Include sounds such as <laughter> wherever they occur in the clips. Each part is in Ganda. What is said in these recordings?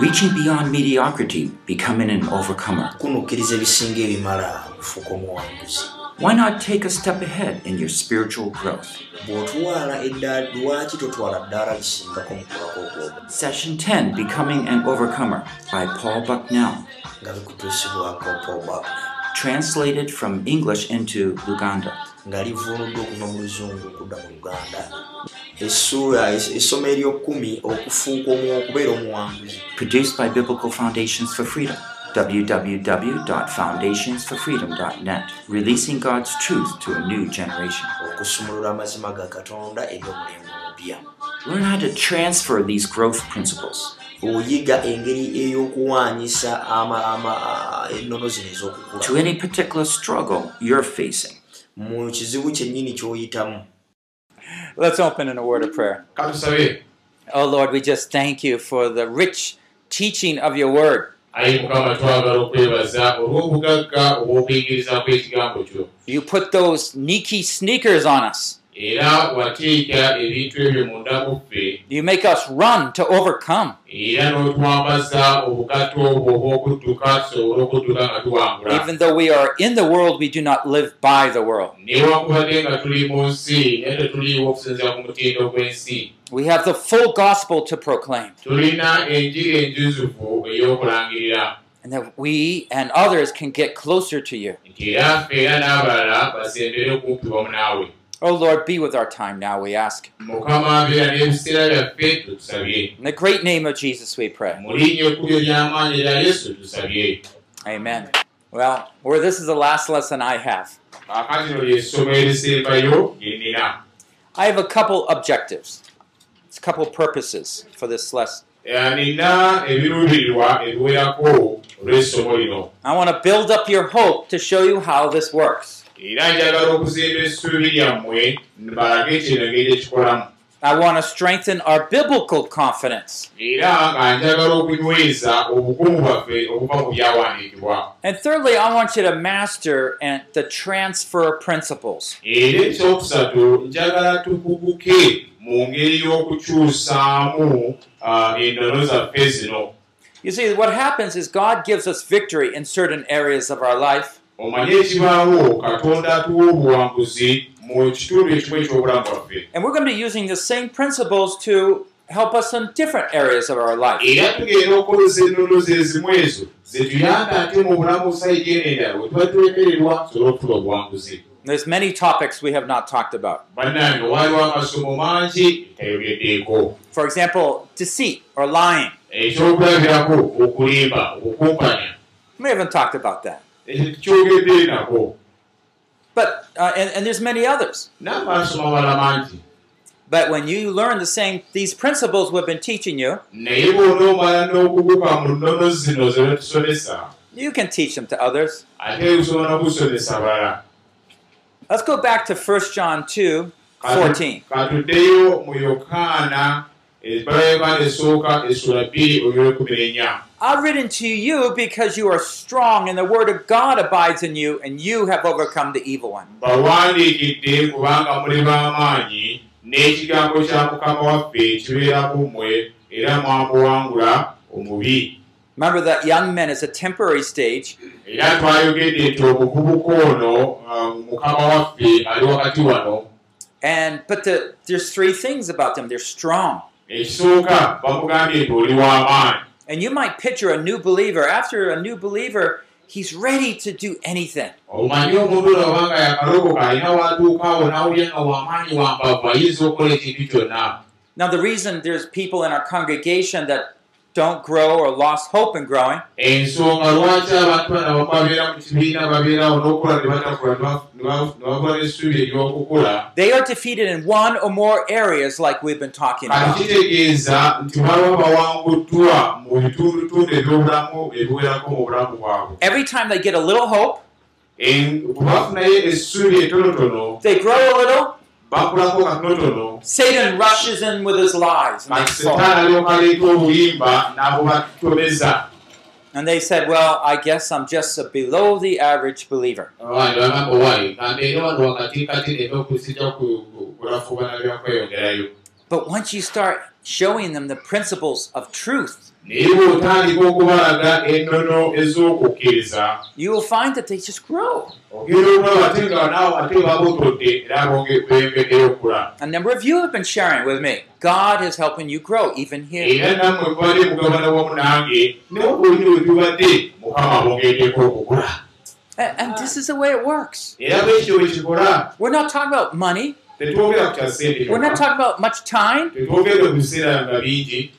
reaching beyond mediocrity, becoming an overcomer. kunukkiriza ebisinga ebimala okufuuka omuwanguzi Why not take a step ahead in your spiritual growth? bw'otwala eddaala lwaki totwala ddaala lisingako mu kulako okwogo Session 10 Becoming an Overcomer by Paul Bucknell, nga bikutuusibwako pobak translated from English into Luganda. nga livvuunuddwa okuva mu luzungu okudda mu luganda essuula es- essomo eryokumi okufuuka omu okubeera omuwanguzi Produced by Biblical Foundations for Freedom. www.foundationsforfreedom.net, releasing God's truth to a new generation. okusumulula amazima ga katonda eri omulembe omupya Learn how to transfer these growth principles oyiga engeri ey'okuwaanyisa ennono zino to ez'okukula any particular struggle you're facing. mu kizibu kyennyini ky'oyitamu Let's open in a word of prayer. Oh Lord, we just thank you for the rich teaching of your word. You put those Nike sneakers on us. Era wateeka ebintu ebyo munda muffe You make us run to overcome. era n'otwambaza obugatto obwo obw'okudduka tusobole okudduka nga tuwangula Even though we are in the world, we do not live by the world. newankubadde nga tuli mu nsi naye tetuliiwo okusinzira ku mutindo gw'ensi We have the full gospel to proclaim, tulina enjiri enjuzufu ey'okulangirira and that we and others can get closer to you. Naawe Oh Lord, be with our time now, we ask. In the great name of Jesus, we pray. Amen. Well, where this is the last lesson I have. I have a couple objectives. It's a couple purposes for this lesson. I want to build up your hope to show you how this works. Era njagala okuzimba essuubi lyammwe balage engeri ekikolamu I want to strengthen our biblical confidence. And thirdly, I want you to master and the transfer principles. zino You see, what happens is God gives us victory in certain areas of our life, omanye ekibaawo katonda atuwa obuwanguzi mu kitundu ekimu eky'obulamu bwaffe and we're going to be using the same principles to help us in different areas of our life. era tugenda okukozesa ennono ze zimu ezo zetuyamba ate mu bulamu sayidi eno endala bwe tuba tulemererwa tusobole okufuna obuwanguzi There's many topics we have not talked about. For example, deceit or lying. We haven't talked about that. Ekyo tukyogedde nako But uh, and, and there's many others. But when you learn the same these principles we've been teaching you, you can teach them to others. Let's go back to 1 John 2, 14. I've written to you because you are strong and the word of God abides in you and you have overcome the evil one. Remember that young men is a temporary stage uh, and but the, there's three things about them. They're strong. Ekisooka bamugambye nti oli w'amaanyi And you might picture a new believer. After a new believer, he's ready to do anything. Now, the reason there's people in our congregation that don't grow or lost hope in growing. Ensonga lwaki abantu bano abamu babeera mu kibiina babeerawo n'okola ne batakula ne babula n'essuubi ery'okukula. They are defeated in one or more areas like we've been talking about. kitegeeza nti baba bawanguddwa mu bitundutundu ebyobulamu ebiwerako mu bulamu bwabwe. Every time they get a little hope, bwe bafunayo essuubi etonotono they grow a little, Satan rushes in with his lies. And they, kati fall. setaani alyoka aleeta obulimba n'abo batomeza and they said, Well, I guess I'm just a below the average believer. But once you start showing them the principles of truth, you will find that they just grow. A number of you have been sharing with me. God is helping you grow, even here. era nammwe mubadde mugabana wamu nange ne waba olina we tubadde mukama bongeddeko okukula A- And this is the way it works. We're not talking about money. Tetwogera ku kya sente We're not talking about much time. tetwogere ku biseera nga bingi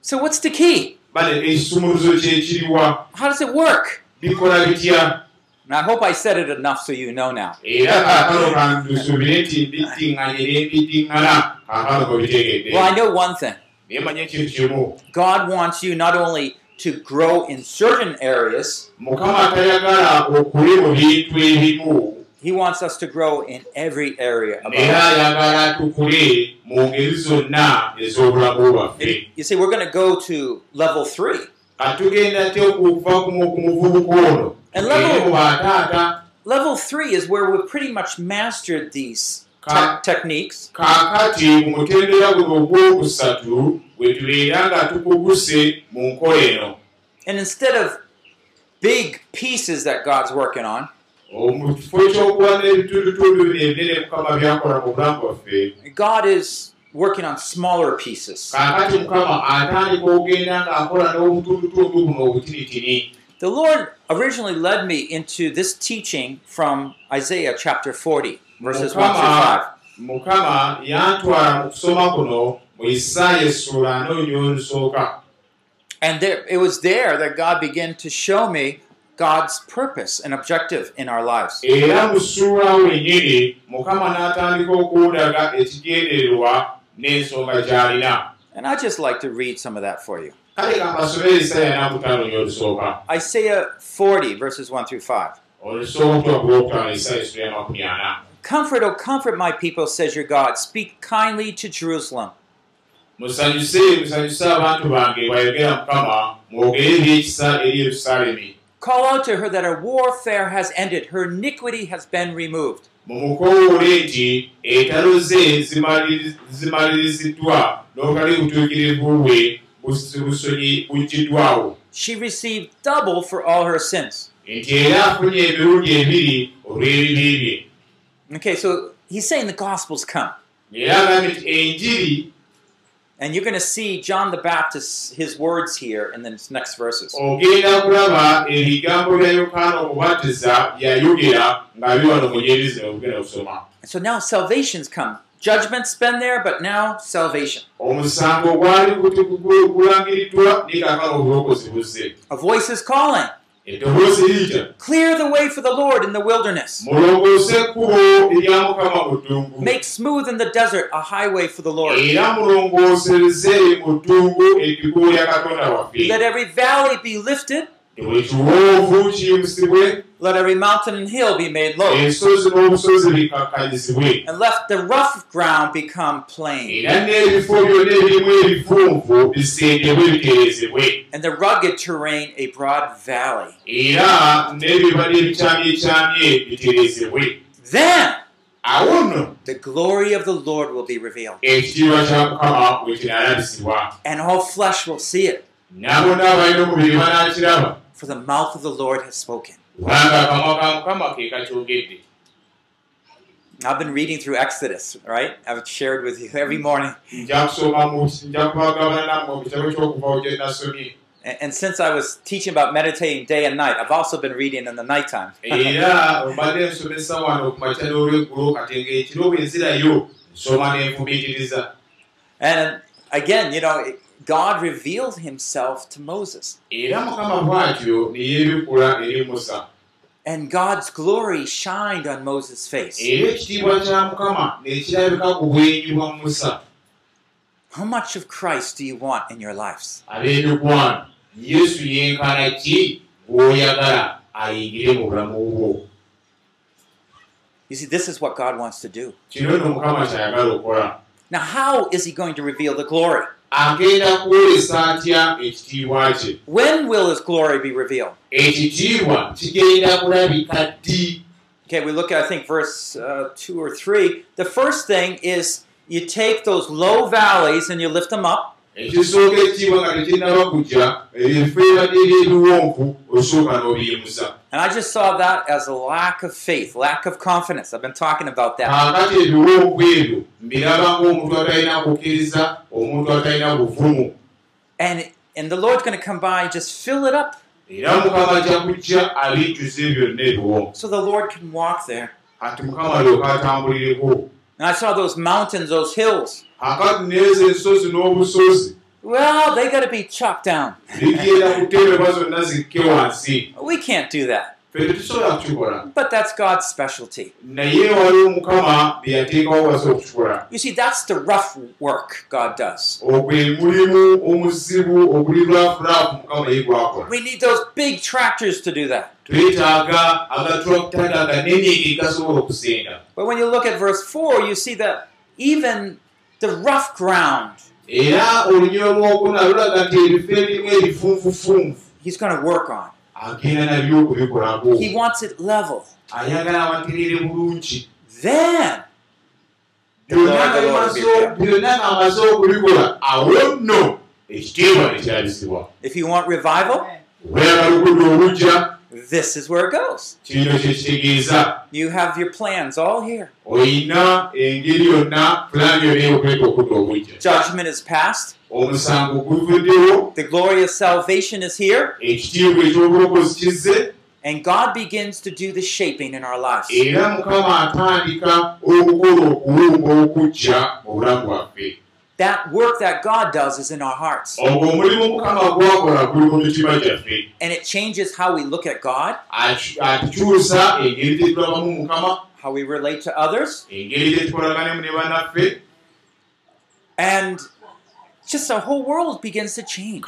So what's the key? bale ekisumuluzo kyekiriwa How does it work? bikola bitya And I hope I said it enough so you know now. Well, I know one thing. God wants you not only to grow in certain areas, He wants us to grow in every area era ayagala tukule mu ngeri zonna ez'obulamu bwaffe. You see, we're going to go to level three. kati tugenda te okuva ku mu- ku muvubuka ono. And level- Level three is where we've pretty much mastered these te- techniques. kaakati mu mutendera guno ogwokusatu bwe tubeera nga tukuguse mu nkola eno. And instead of big pieces that God's working on, mu kifo ky'okuba n'ebitundutundu bino ebinene mukama byakola mu bulamu bwaffe God is working on smaller pieces. kaakati mukama atandika okugenda ng'akola n'obutundutundu buno obutinitini The Lord originally led me into this teaching from Isaiah chapter 40, verses 1 through 5. mukama mukama yantwala mu kusoma kuno mu isaaya essula anoonyo olusooka And there, it was there that God began to show me God's purpose and objective in our lives. era mu ssuula wennyini mukama n'atandika okundaga ekigendererwa n'ensonga gy'alina And I'd just like to read some of that for you. kale kampasomera isaaya n'akutaano olusooka Isaiah 40, verses 1 through 5. olusooka okutuka ku lwokutaano isaaya essula ya makumi ana Comfort, O comfort my people, says your God. Speak kindly to Jerusalem. musanyuse musanyuse abantu bange bwayogera mukama mwogere ebyekisa eri yerusaalemi Call out to her that her warfare has ended, her iniquity has been removed. mumukowoole nti entalo ze zimaliri- zimaliriziddwa n'obutali butuukirivu bwe buggiddwawo She received double for all her sins. nti era afunye emirundi ebiri olw'ebibi bye Okay, so he's saying the gospel's come. era agambye nti enjiri And you're going to see John the Baptist, his words here in the next verses. And so now salvation's come. Judgment's been there, but now salvation. A voice is calling, eddoboozi liyita Clear the way for the Lord in the wilderness. mulongoose ekkubo erya mukama mu ddungu Make smooth in the desert a highway for the Lord. era mulongoosereze mu ddungu ekkubo lya katonda waffe Let every valley be lifted, buli kiwoovu kiyimusibwe let every mountain and hill be made low, ensozi n'obusozi bikakkanyizibwe and let the rough ground become plain, era n'ebifo byonna ebirimu ebifunvu bisendebwe bitereezebwe and the rugged terrain a broad valley. era n'ebibala ebikyamyekyamye bitereezebwe Then awo nno the glory of the Lord will be revealed, ekitiibwa kya mukama bwe kinaalabisibwa and all flesh will see it, n'abonna abalina omubiri banaakiraba for the mouth of the Lord has spoken. I've been reading through Exodus, right? I've shared with you every morning. And, and since I was teaching about meditating day and night, I've also been reading in the nighttime. <laughs> And again, you know, God revealed himself to Moses, and God's glory shined on Moses' face. How much of Christ do you want in your lives? You see, this is what God wants to do. Now, how is he going to reveal the glory? Agenda kwolesa atya ekitiibwa kye When will his glory be revealed? ekitiibwa kigenda kulabika ddi Okay, we look at, I think, verse uh, 2 or 3. The first thing is, you take those low valleys and you lift them up. Ekisooka ekitiibwa nga tekinnaba kujja ebifo ebadde ebyebiwonvu osooka n'obiyimusa And I just saw that as a lack of faith, lack of confidence. I've been talking about that. And and the Lord's going to come by and just fill it up so the Lord can walk there. And I saw those mountains, those hills. Akati nezo ensozi n'obusozi Well, they got to be chopped down. We can't do that. But that's God's specialty. You see, that's the rough work God does. We need those big tractors to do that. But when you look at verse 4, you see that even the rough ground, era olunyiro lwokuna lulaga nti ebifo ebirimu ebifunfufunfu. He's going to work on. agenda nabyo okubikolako. He wants it level. ayagala abaterere bulungi. Then, byonna ng'amaze okubikola awo nno ekitiibwa nekyalisibwa if you want revival, weyagala okudda obujja this is where it goes. kino kyekitegeeza You have your plans all here. olina engeri yonna pulaani yonna ey'okuleeta okudda obujja Judgment is past. omusango guvuddewo The glory of salvation is here. ekitiibwa ekyobulokozi kizze And God begins to do the shaping in our lives. era mukama atandika okukola okuwumba okujja mu bulamu bwaffe That work that God does is in our hearts. And it changes how we look at God, how we relate to others, and just our whole world begins to change.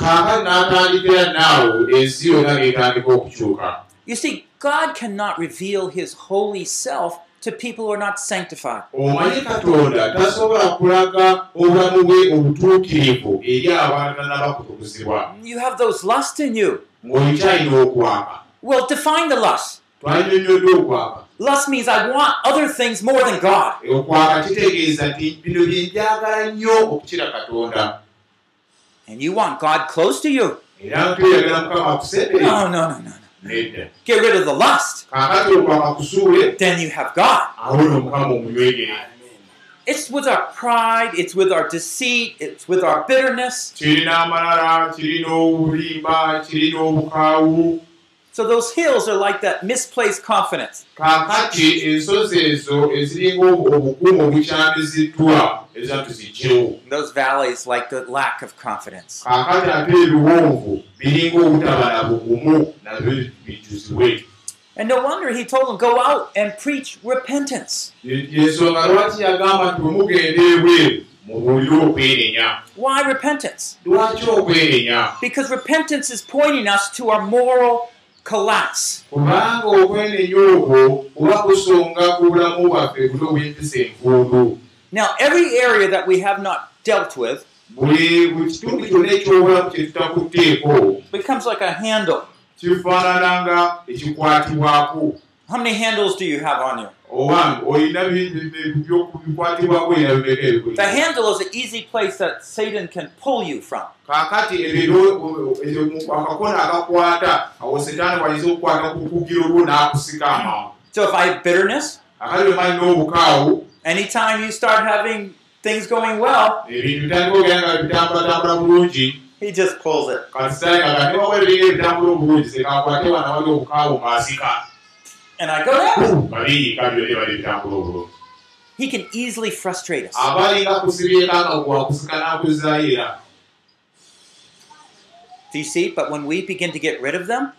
You see, God cannot reveal his holy self to people who are not sanctified. omanyi katonda tasobola kulaga obulamu bwe obutuukirivu eri abatanaba kutukuzibwa You have those lust in you. ng'olikyalina okwaka Well, define the lust. twanyonyodde okwaka Lust means I want other things more than God. okwaka kitegeeza nti bino bye njagala nnyo okukira katonda And you want God close to you. era tweyagala mukama akusemberera No, no, no, no, no. Get rid of the lust. Then you have God. It's with our pride, it's with our deceit, it's with our bitterness. So those hills are like that misplaced confidence. kaakati ensozi ezo eziringa obu- obukumu obukyamiziddwa ezira tuzigyewo Those valleys like the lack of confidence. kaakati ate ebiwonvu biringa obutaba na bugumu nabyo bijjuzibwe And no wonder he told them, go out and preach repentance. Ye- yensonga lwaki yagamba nti bwe mugenda ebweru Why repentance? Because repentance is pointing us to our moral collapse. kubanga okwenenya okwo kuba kusonga ku bulamu bwaffe buli obwempisa enfuudu Now, every area that we have not dealt with buli kitundu kyonna ekyobulamu kye tutakutteeko becomes like a handle. kifaanana nga ekikwatibwako How many handles do you have on you? Owange olina bi- bi- bi- byokubikwatibwako The handle is an easy place that Satan can pull you from. kaakati ebyo ebyo mu- akakona akakwata awo setaani wayinza okukwata ku kugiro lwo n'akusika So if I have bitterness, akali wemali n'obukaawu anytime you start having things going well, ebintu bitandika ogenda bitambulatambula bulungi he just pulls it. And I go down. He can easily frustrate us. Do you see? But when we begin to get rid of them,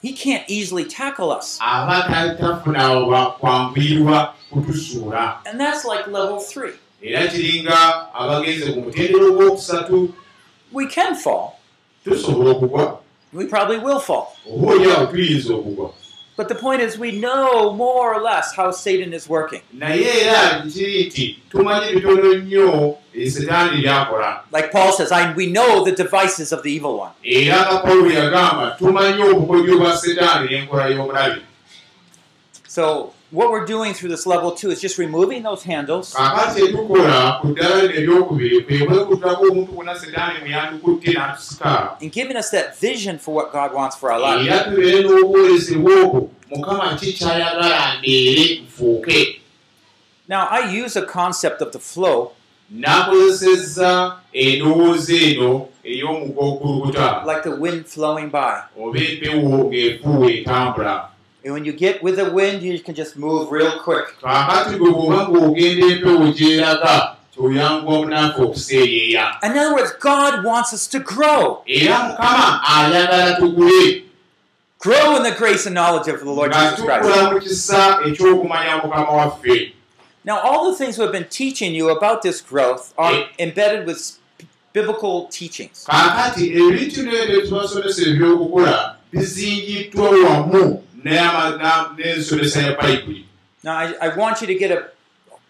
he can't easily tackle us. And that's like level three. We can fall. We probably will fall. okugwa But the point is, we know more or less how Satan is working. byakola Like Paul says, I, we know the devices of the evil one. So what we're doing through this level two is just removing those handles. And giving us that vision for what God wants for our life. Now, I use a concept of the flow. N'akozesezza endowooza eno wind flowing by. oba empewo ng'efuuwa etambula And when you get with the wind, you can just move real quick. kaakati gwe bw'oba ng'ogenda empewo gyeraga kyoyanguwa munaafe okuseeyeeya In other words, God wants us to grow. era mukama ayagala tugule Grow in the grace and knowledge of the Lord nga Jesus Christ. tukula mu kisa eky'okumanya mukama waffe Now, all the things we've been teaching you about this growth are embedded with biblical teachings. kaakati ebintu nebyo tubasomesa ebyokukola bizingiddwa wamu n'ensomesa ya bayibuli Now, I, I want you to get a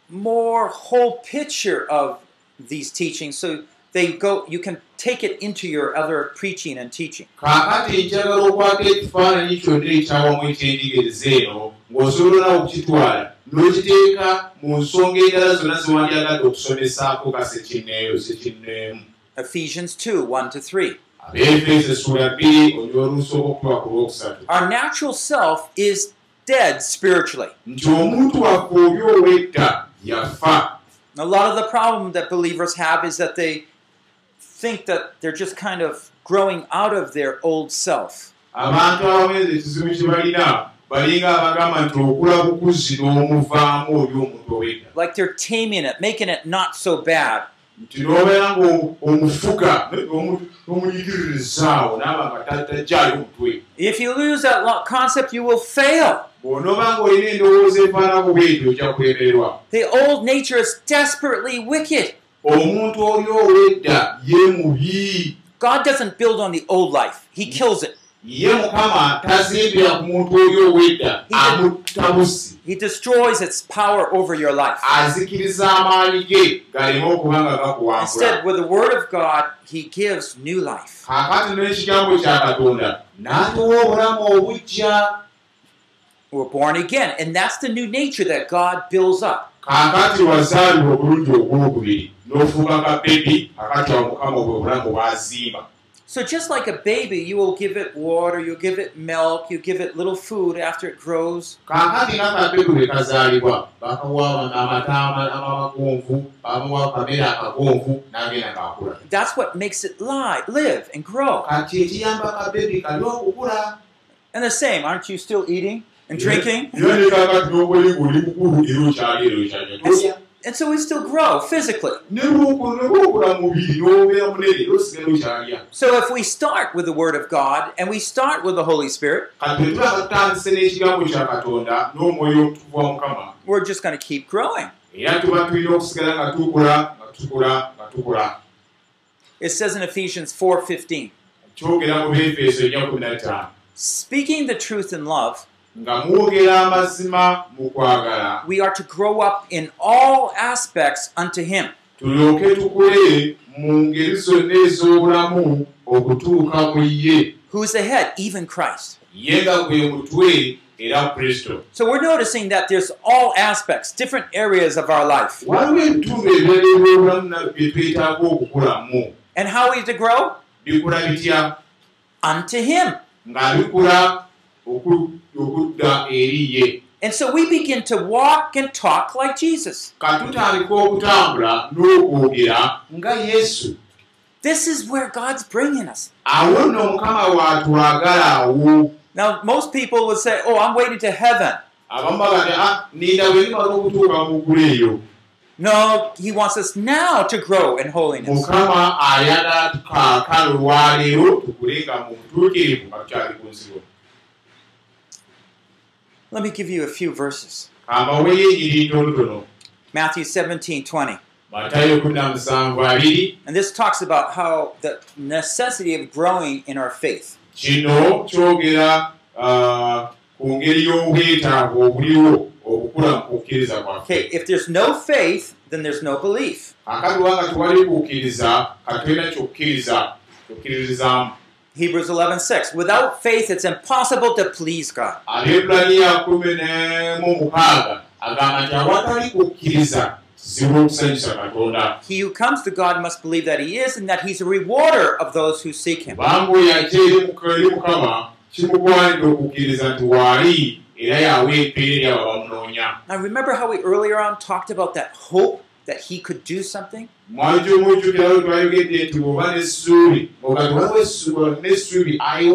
more whole picture of these teachings so they go you can take it into your other preaching and teaching. kaakati njagala okwata ekifaananyi kyonna ekyawamu ekyenjigiriza eno ng'osobola nawe okukitwala n'okiteeka mu nsonga endala zonna zewandyagadde okusomesaako ka sekinneeyo sekinneemu Ephesians 2 1 to 3. Abeefeso essula bbiri olyo olusooka okutuba ku lwokusatu Our natural self is dead spiritually. nti omuntu waffe obi ow'edda yafa A lot of the problem that believers have is that they think that they're just kind of growing out of their old self. abantu abawenza ekizibu kye balina balinga abagamba nti okula bukuzi n'omuvaamu oli omuntu ow'edda Like they're taming it, making it not so bad. Nti n'obeera ng'omufuga n'omunyigiririzaawo naaba nga tajjaayo omutwe If you lose that concept, you will fail. bw'onooba ng'olina endowooza efaanako bwetyo ojja kulemererwa The old nature is desperately wicked. omuntu oli ow'edda ye mubi God doesn't build on the old life, He kills it. Ye mukama tazimbira ku muntu oli ow'edda amutta busi He destroys its power over your life. azikiriza amaanyi ge galeme okuba nga gakuwangula Instead, with the Word of God, He gives new life. kaakati n'ekigambo kya katonda n'atuwa obulamu obujja We're born again, and that's the new nature that God builds up. kaakati wazaalibwa obulungi ogwokubiri n'ofuuka ka bebi kakati wa mukama obwe obulamu bwazimba So, just like a baby, you will give it water, you give it milk, you give it little food after it grows. That's what makes it lie, live and grow. And the same, aren't you still eating and drinking? And so we still grow physically. So if we start with the Word of God and we start with the Holy Spirit, we're just going to keep growing. It says in Ephesians 4:15, kyogera mu befeso ennya kumi na ttaano speaking the truth in love, nga mwogera amazima mu kwagala we are to grow up in all aspects unto him, tulyoke tukule mu ngeri zonna ez'obulamu okutuuka mu ye who is the head, even Christ. ye nga gwe mutwe era kristo So we're noticing that there's all aspects, different areas of our life. waliwo ebitundu ebirala ebyobulamu bye twetaaga okukulamu And how are we to grow? bikula bitya Unto him. nga bikula okudda eri ye And so we begin to walk and talk like Jesus. This is where God's bringing us. Now, most people would say, Oh, I'm waiting to heaven. "Ah, No, he wants us now to grow in holiness. mukama ayagala tukaakano olwaleero tukule nga mu butuukirivu nga tukyali ku nsigo Let me give you a few verses. Matthew 17 20. matayo 17 And this talks about how the necessity of growing in our faith. kwaffe Okay, if there's no faith, then there's no belief. Hebrews 11:6. Without faith, it's impossible to please God. He who comes to God must believe that He is and that He's a rewarder of those who seek Him. Now, remember how we earlier on talked about that hope that He could do something? mwali omujjukirawo twayogedde nti bw'oba n'essuubi ogati waliwo essu- n'essuubi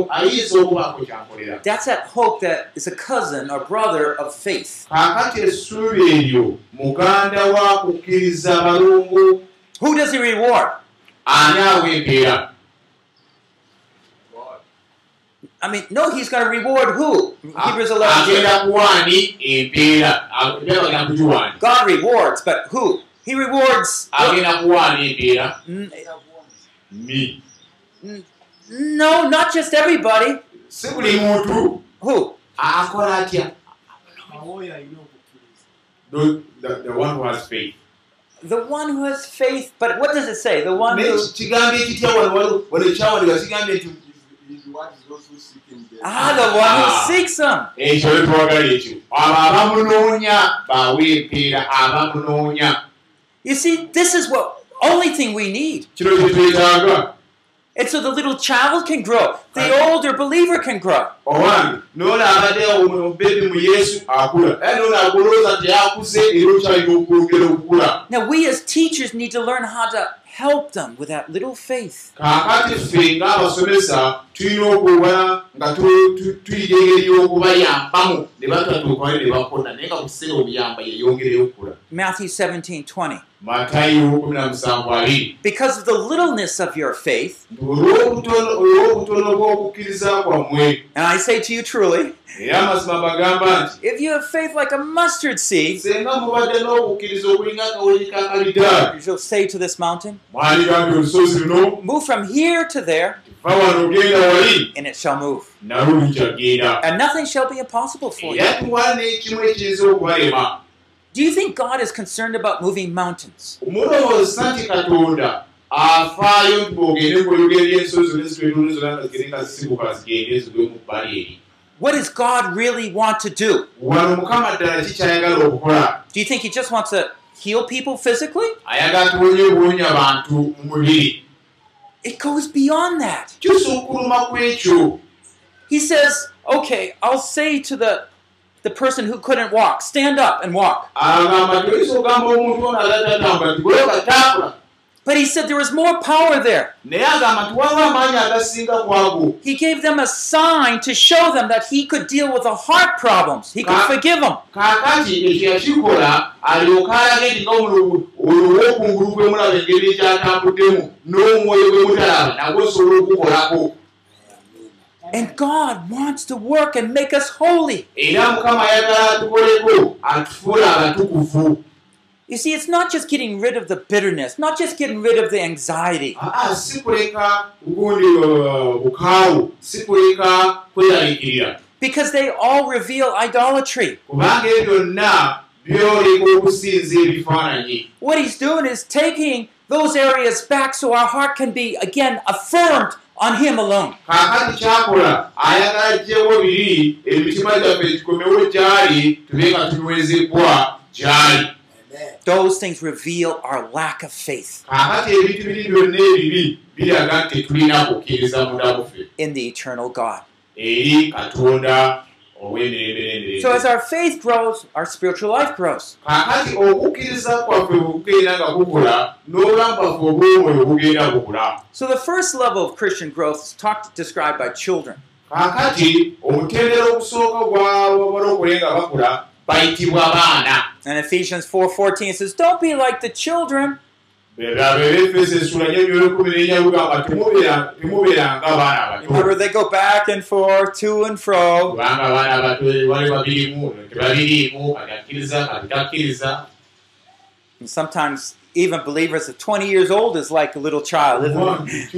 ayinza okubaako kyankolera That's that hope that is a cousin or brother of faith. kaakati essuubi eryo muganda wa kukkiriza balungu Who does He reward? ani awa empeera I mean, no, He's going to reward who? Hebrews 11. agenda kuwaani empeera empeera bagenda kugiwaani God rewards, but who? He rewards. agenda N- mi No, not just everybody. si buli muntu Who? akola atya The- the the one who has faith The one who has faith. But what does it say? The one who. kigambye ekitya wano wano ekyawandika kigambye nti Ah, the one Ah. who seeks Him. ekyo twagala ekyo abo abamunoonya bawe empeera abamunoonya You see, this is what only thing we need. And so the little child can grow, the older believer can grow. Now, we as teachers need to learn how to help them with that little faith. Matthew 17 20. Matayo 17 Because of the littleness of your faith, and I say to you truly, if you have faith like a mustard seed, you shall say to this mountain, Move from here to there, and it shall move. And nothing shall be impossible for you. Do you think God is concerned about moving mountains? mulowooza nti katonda afaayo nti bwogende ngoyogera ensozi zonna zonna nga zisibuka zigende zigwe mu bbali eri What does God really want to do? wano mukama ddala kikyayagala okukola Do you think He just wants to heal people physically? ayagala tuwonye obuwonya abantu mu mubiri It goes beyond that. kisukkuluma ku ekyo He says, Okay, I'll say to the, the person who couldn't walk, stand up and walk. But he said there was more power there. He gave them a sign to show them that he could deal with the heart problems. He could forgive them. And God wants to work and make us holy. You see, it's not just getting rid of the bitterness, not just getting rid of the anxiety. kuleka gundi uh, Because they all reveal idolatry. What he's doing is taking those areas back so our heart can be again affirmed on him alone. kaakati kyakola ayagala jjewo biri emitima gyaffe gikomewo gyali tube nga tunywezebwa gyali Those things reveal our lack of faith in the eternal God. So as our faith grows, our spiritual life grows. So the first level of Christian growth is talked described by children. And Ephesians 4:14 it says, "Don't be like the children, Remember, they go back and forth, to and fro. And sometimes even believers at 20 years old is like a little child, isn't it?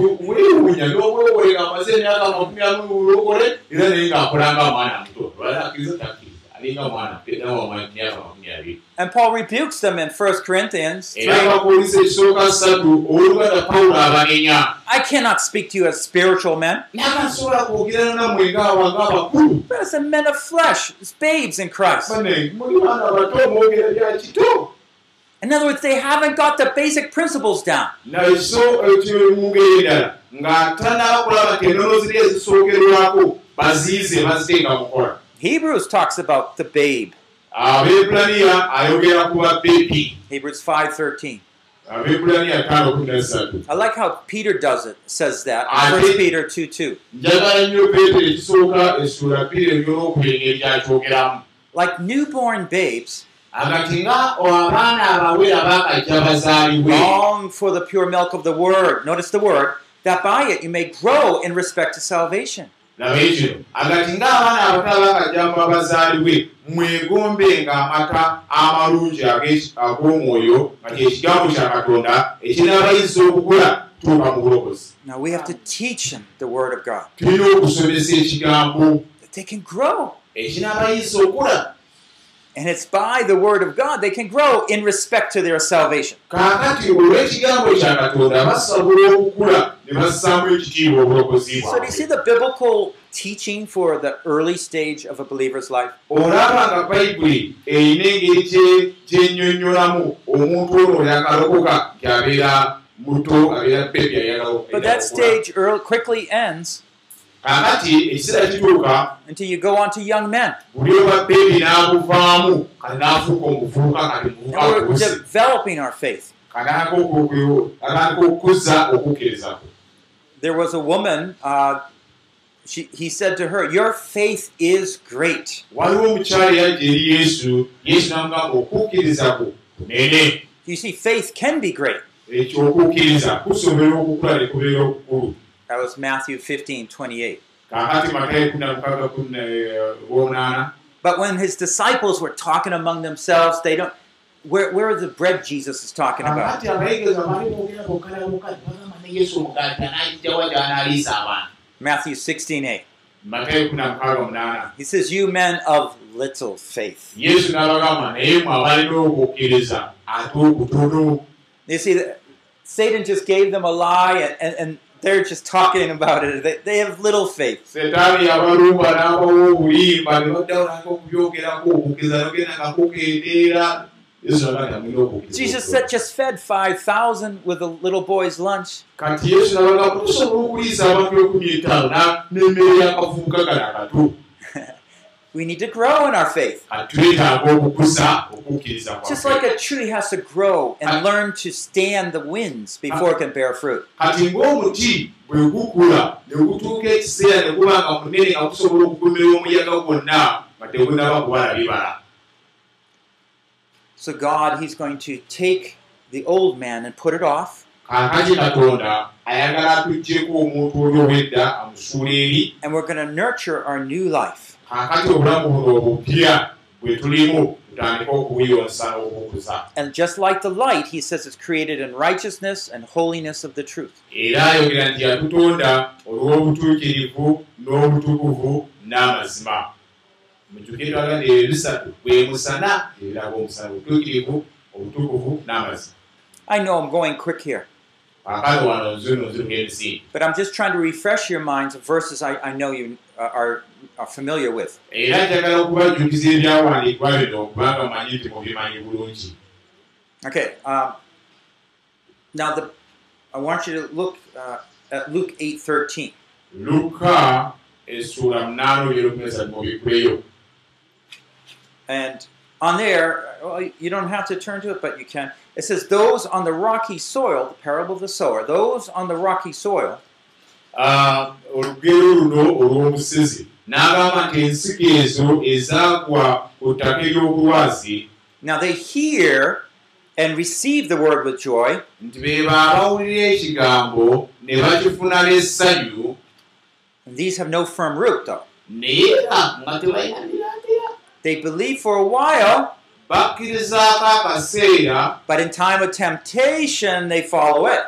Nga nga And Paul rebukes them in 1 Corinthians. era abakuulisa ekisooka ssatu oluganda pawulo abanenya I cannot speak to you as spiritual men, but as a men of flesh, as babes in Christ. In other words, they haven't got the basic principles down. Hebrews talks about the babe. abeebulaniya ayogera ku babbeepi Hebrews 5:13. abeebulaniya tano kumi nasatu I like how Peter does it. Says that. I 1 think- Peter 2:2. njagala nnyo peetero ekisooka essula bbiri ebyolwokubiri engeri gyakyogeramu Like newborn babes, agati nga abaana abawera bakajja bazaalibwe long for the pure milk of the word. Notice the word that by it you may grow in respect to salvation. Laba ekyo agati ng'abaana abato abakajjamba bazaalibwe mwegombenga amata amalungi ag'omwoyo nga kyekigambo kya katonda ekinaabayinza okukula tuuka mu bulokozi. Now we have to teach them the word of God. That they can grow. And it's by the word of God they can grow in respect to their salvation. So do you see the biblical teaching for the early stage of a believer's life? But that stage early, quickly ends kaakati ekiseera kituuka until you go on to young men. buli oba bebi n'abuvaamu kati n'afuuka omuvubuka kati muvubuka developing our faith. katandika okukuza okukkiriza There was a woman, uh, she, he said to her, Your faith is great. You see, faith can be great. That was Matthew 15 28. kaakati matayo kumi na mukaaga kumi na bwonaana But when his disciples were talking among themselves, they don't. Where, where are the bread Jesus is talking about? Matthew 16 8. matayo kumi na mukaaga munaana He says, You men of little faith. You see, that Satan just gave them a lie and, and, and they're just talking about it. They, they have little faith. okubyogerako okukkiriza nogenda nga kukendeera yesu n'agamba nti mulina okukkiriza Jesus said, just fed 5,000 with a little boy's lunch. We need to grow in our faith. Just like a tree has to grow and learn to stand the winds before it can bear fruit. So, God, He's going to take the old man and put it off, kaakati katonda ayagala atuggyeko omuntu oli ow'edda amusuula eri and we're going to nurture our new life. Kaakati obulamu buno obupya bwe tulimu tutandika okubuyonsa n'okukuza And just like the light, He says it's created in righteousness and holiness of the truth. era ayogera nti yatutonda olw'obutuukirivu n'obutukuvu n'amazima. Mujjuke twaganda ebyo bisatu bwe musana ebiraga omusana obutuukirivu obutukuvu n'amazima. I know I'm going quick here, but I'm just trying to refresh your minds of verses I, I know you are, are familiar with. Okay. Um, now, the I want you to look uh, at Luke eight thirteen. luka essuula munaana ebyerukumesa mubikuleyo And on there, well, you don't have to turn to it, but you can. It says, Those on the rocky soil, the parable of the sower, those on the rocky soil, olugero luno olw'omusezi n'agamba nti ensiko ezo ezaagwa ku ttaka ery'obulwazi now they hear and receive the word with joy, nti be baabawulira ekigambo ne bakifuna n'essanyu. And these have no firm root, though. naye nga tebalina mirandira They believe for a while, bakkirizaako akaseera but in time of temptation, they fall away.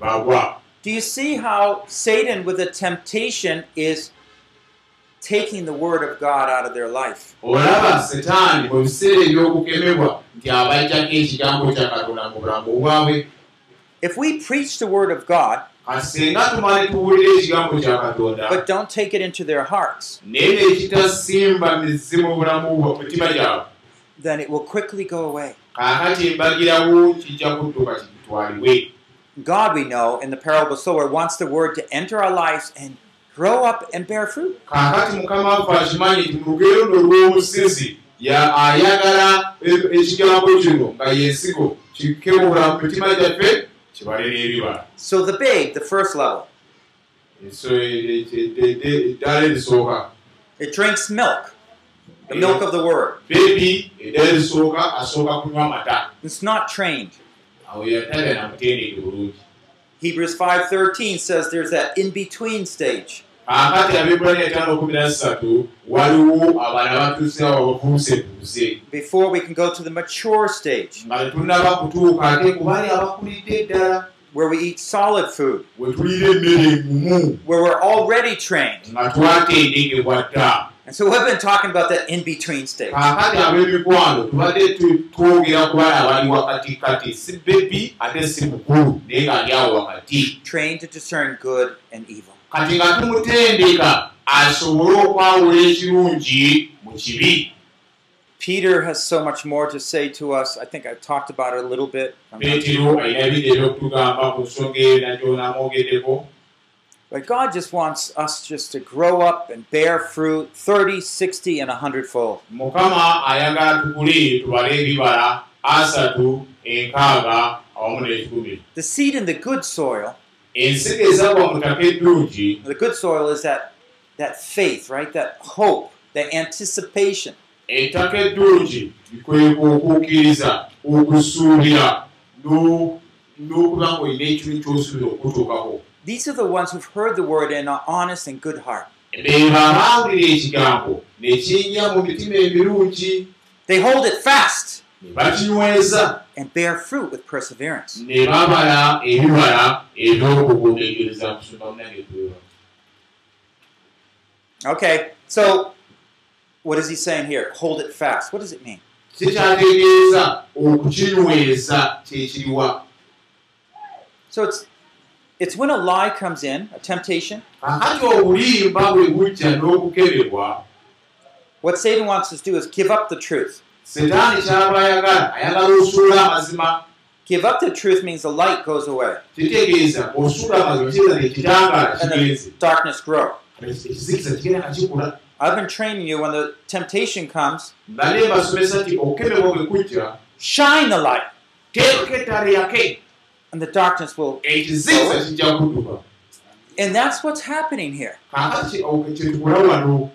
Bagwa Do you see how Satan, with a temptation, is taking the word of God out of their life. olaba setaani mu biseera eby'okukemebwa nti abajjako ekigambo kya katonda mu bulamu bwabwe If we preach the word of God, kati singa tumale tuwulira ekigambo kya katonda but don't take it into their hearts, naye nekitasimba mizi mu bulamu bwa mutima gyabwe then it will quickly go away. God, we know, in the parable of the sower, wants the word to enter our lives and grow up and bear fruit. kaakati mukama waffe akimanyi nti mu lugero luno lw'omusizi ya- ayagala ekigambo kino nga yensigo kikebula mu mitima gyaffe kibale n'ebibala So the babe, the first level, so e- e- e- e- eddala erisooka it drinks milk, the milk of the word. beebi eddala erisooka asooka kunywa amata It's not trained. Bulungi Hebrews 5:13 says there's that in-between stage. before we can go to the mature stage where we eat solid food, where we're already trained. And so we've been talking about that stage. naye ng'ali awo wakati Trained to discern good and evil. kati nga tumutendeka asobole okwawula ekirungi mu kibi Peter has so much more to say to us. I think I talked about it a little bit. But God just wants us just to grow up and bear fruit 30, 60, and 100 fold. The seed in the good soil, the good soil is that, that faith, right? That hope, that anticipation. Ettaka eddungi likweka okukkiriza okusuubira no- n'okuba ng'olina ekintu kyosuubira okutuukako These are the ones who've heard the word and are honest and good heart. They hold it fast and bear fruit with perseverance. Okay, so what is he saying here? Hold it fast. What does it mean? kikyategeeza okukinyweza kyekiriwa So it's it's when a lie comes in, a temptation. kakati obulimba bwe bujja n'okukebebwa What Satan wants us to do is give up the truth. setaani kyaba ayagala ayagala osuula amazima Give up the truth means the light goes away kitegeeza osuula amazima kitegeeza ekitangaala and kigenze the darkness grow. ekizikiza kigenda kakikula I've been training you when the temptation comes, shine the light, and the darkness will. And that's what's happening here.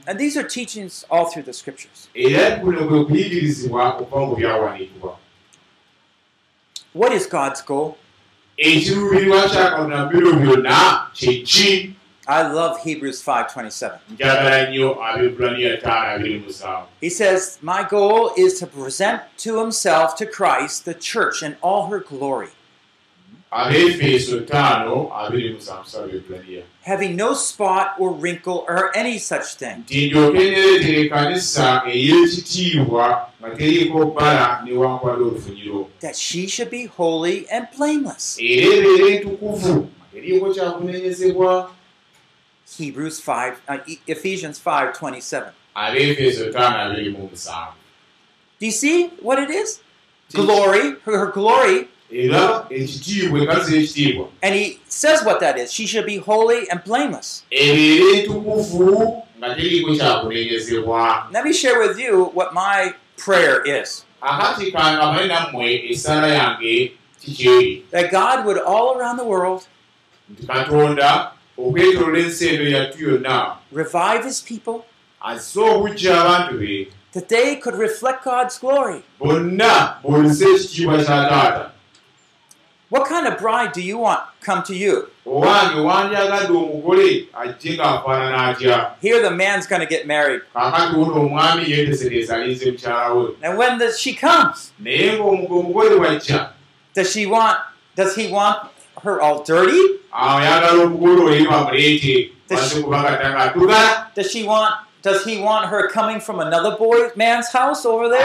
And these are teachings all through the scriptures. What is God's goal? I love Hebrews 5:27. njagala nnyo abebulaniya ttaano abiri musanvu He says, "My goal is to present to himself to Christ the church in all her glory, having no spot or wrinkle or any such thing, that she should be holy and blameless." era ebeera entukuvu nga teriiko kyakunenyezebwa Hebrews 5 uh, E- Ephesians 5:27. abeefeeso ttaano abiri mu musanvu Do you see what it is? Glory, her, her glory, and he says what that is. She should be holy and blameless. Let me share with you what my prayer is. That God would all around the world okwetolola ensi eno yattu yonna revive his people azze obujja abantu be that they could reflect God's glory. bonna boolese ekitiibwa kya taata What kind of bride do you want come to you? Here, the man's going to get married. And when the, she comes, does she want? Does he want her all dirty? Ayagala omugole oyo bamuleete wanze kubanga tanga atugala Does she want Does he want her coming from another boy man's house over there?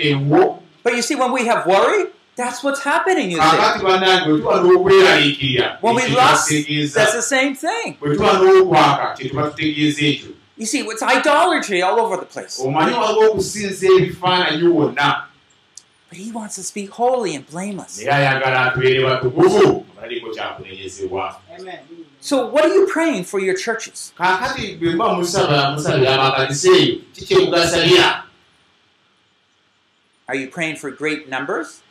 newo But you see, when we have worry, that's what's happening, tuba n'okweraliikirira When we lust, that's the same thing. You see, it's idolatry all over the place. omanyi waliwo okusinza ebifaananyi wonna But he wants us to be holy and blameless. So, what are you praying for your churches? Are you praying for great numbers?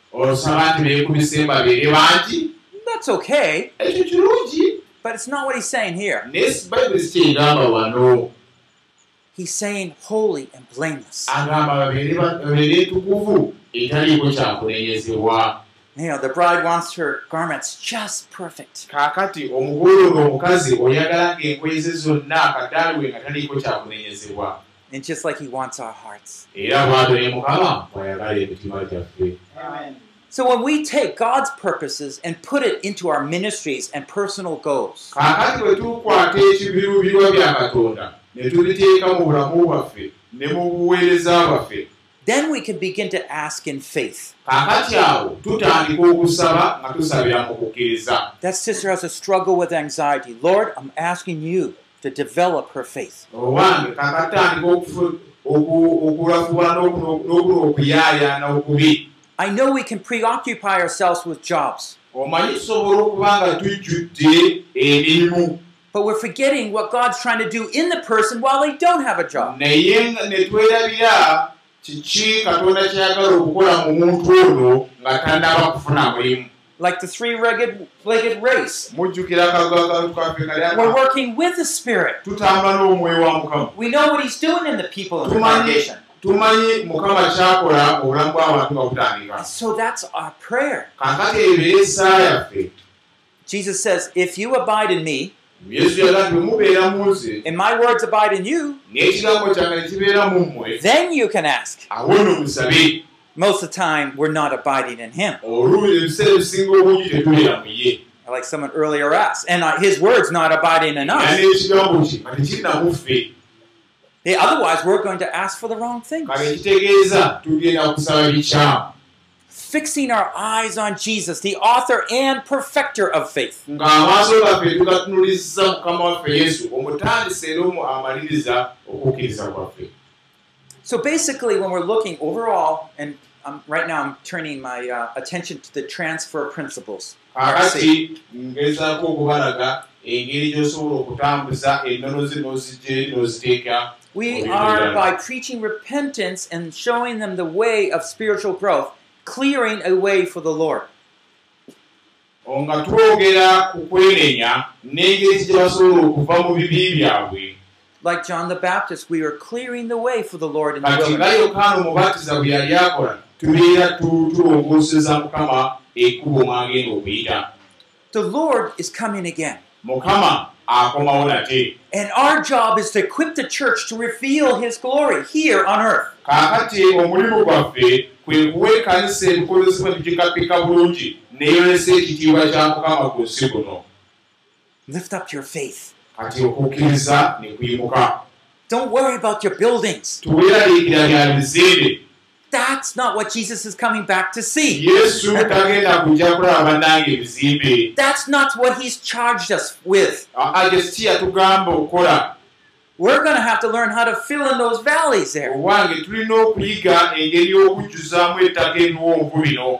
That's okay, but it's not what he's saying here. He's saying holy and blameless. Etaliiko kyakunenyezebwa You know, the bride wants her garments just perfect. kaakati omugole ono omukazi oyagala ng'engoye ze zonna akadaaliwe nga taliiko kyakunenyezebwa And just like he wants our hearts. era bwatyo ne mukama bwayagala emitima gyaffe So when we take God's purposes and put it into our ministries and personal goals, kaakati bwe tukwata ekibiruubirwa bya katonda ne tubiteeka mu bulamu bwaffe ne mu buweereza bwaffe then we can begin to ask in faith. That sister has a struggle with anxiety. Lord, I'm asking you to develop her faith. I know we can preoccupy ourselves with jobs, but we're forgetting what God's trying to do in the person while they don't have a job. Kiki katonda kyayagala okukola mu muntu ono nga tannaba kufuna mulimu Like the three legged legged race. We're working with the Spirit. We know what He's doing in the people in the congregation. tumanyi mukama kyakola mu bulamu bw'abantu And so that's our prayer. Jesus says, If you abide in me, yesu bwe mubeera mu nze and my words abide in you, n'ekigambo kyange ne kibeera mu mmwe then you can ask. awo nno musabe Most of the time, we're not abiding in Him. Like someone earlier asked. And uh, His word's not abiding in us. Yeah, otherwise, we're going to ask for the wrong things. kale kitegeeza tugenda kusaba bikyamu Fixing our eyes on Jesus, the author and perfecter of faith. ng'amaaso gaffe tugatunulizza mukama waffe yesu omutandisa era omu amaliriza okukkiriza kwaffe So basically, when we're looking overall, and um, right now I'm turning my uh, attention to the transfer principles. kakati ngezaako okubalaga engeri gy'osobola okutambuza ennono ze n'ozigye n'oziteeka We are, by preaching repentance and showing them the way of spiritual growth, clearing a way for the Lord. nga twogera ku kwenenya n'engeri gye basobola okuva mu bibi byabwe Like John the Baptist, we are clearing the way for the Lord in the kati nga wilderness. yokaana omubatiza bwe yali akola tubeera tu- tulongooseza mukama ekkubo mwagenda okuyita The Lord is coming again. mukama akomawo nate And our job is to equip the church to reveal His glory here on earth. Kaakati omulimu gwaffe kwe kuwa ekanisa ebikozesebwa bigikapika bulungi neeyolesa ekitiibwa kya mukama ku nsi kuno Lift up your faith. kati okukkiriza ne kuyimuka Don't worry about your buildings. That's not what Jesus is coming back to see. That's not what He's charged us with. We're going to have to learn how to fill in those valleys there.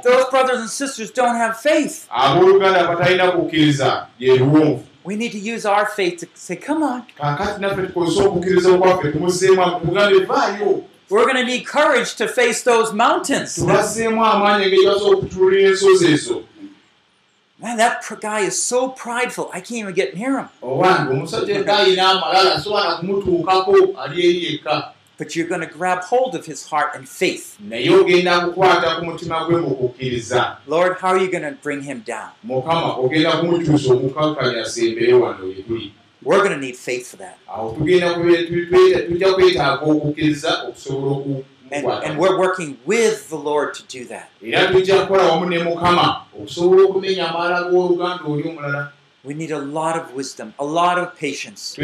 Those brothers and sisters don't have faith. We need to use our faith to say, come on. We're going to need courage to face those mountains. tubazzeemu amaanyi engeri basobola okutulira ensozi ezo Man, that pr- guy is so prideful. I can't even get near him. But you're going to grab hold of his heart and faith. Lord, how are you going to bring him down? We're going to need faith for that. And, okumukwata and we're working with the Lord to do that. We need a lot of wisdom, a lot of patience.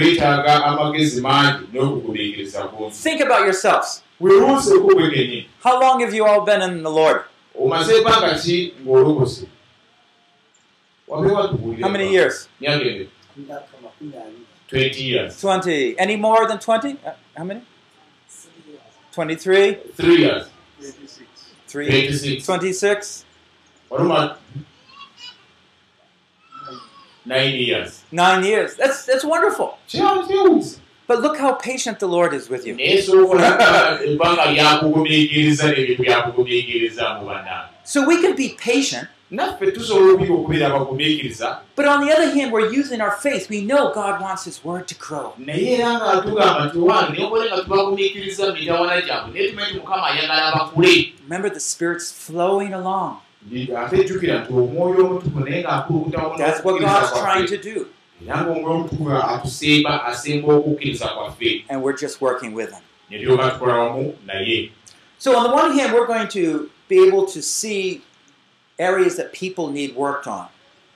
Think about yourselves. How long have you all been in the Lord? How many years? myaka eme 20 years 20. Any more than 20? Uh, how many? 23? 3 years 3? 26 26? waluma 9 years Nine years. That's, that's wonderful. But look how patient the Lord is with you. <laughs> So we can be patient, naffe tusobola okuyiga okubeera abagumiikiriza but on the other hand, we're using our faith. We know God wants His word to grow. naye era nga tugamba naye obole nga tubagumiikiriza mitawana gyabwe naye tumanyi nti mukama ayagala bakule Remember, the Spirit's flowing along. ate jjukira nti omwoyo omutuku naye ng'akulukuta That's what God's trying to do, era ng'omwoyo omutuku atusemba asemba okukkiriza kwaffe and we're just working with Him. ne tyoba tukola wamu naye So, on the one hand, we're going to be able to see areas that people need worked on.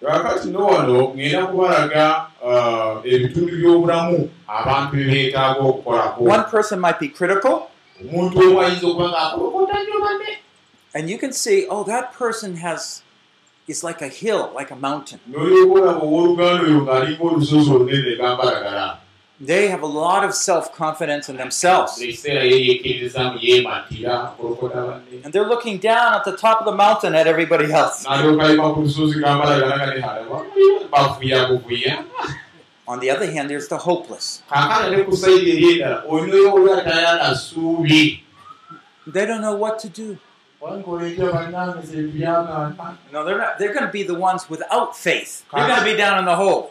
kakati no wano ŋŋenda kubalaga ah, ebitundu by'obulamu abantu bye beetaaga okukolako One person might be critical, omuntu omu ayinza okuba ng'akolokota nnyo banne and you can see, oh, that person has is like a hill, like a mountain. n'olyoka olaba owooluganda oyo ng'alinga olusozi olunene gambalagala They have a lot of self confidence in themselves. And they're looking down at the top of the mountain at everybody else. On the other hand, there's the hopeless. ssuubi They don't know what to do. No, they're not. They're going to be the ones without faith. They're going to be down in the hole.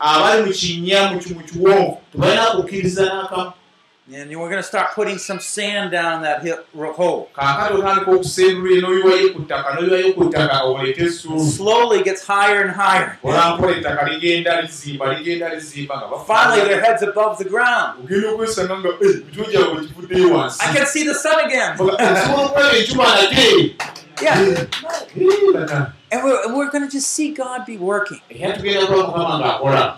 And we're going to start putting some sand down that hill, hole. Slowly gets higher and higher. Finally, their head's above the ground. I can see the sun again. Yeah. And we're, and we're going to just see God be working. era tugenda kuba mukama ng'akola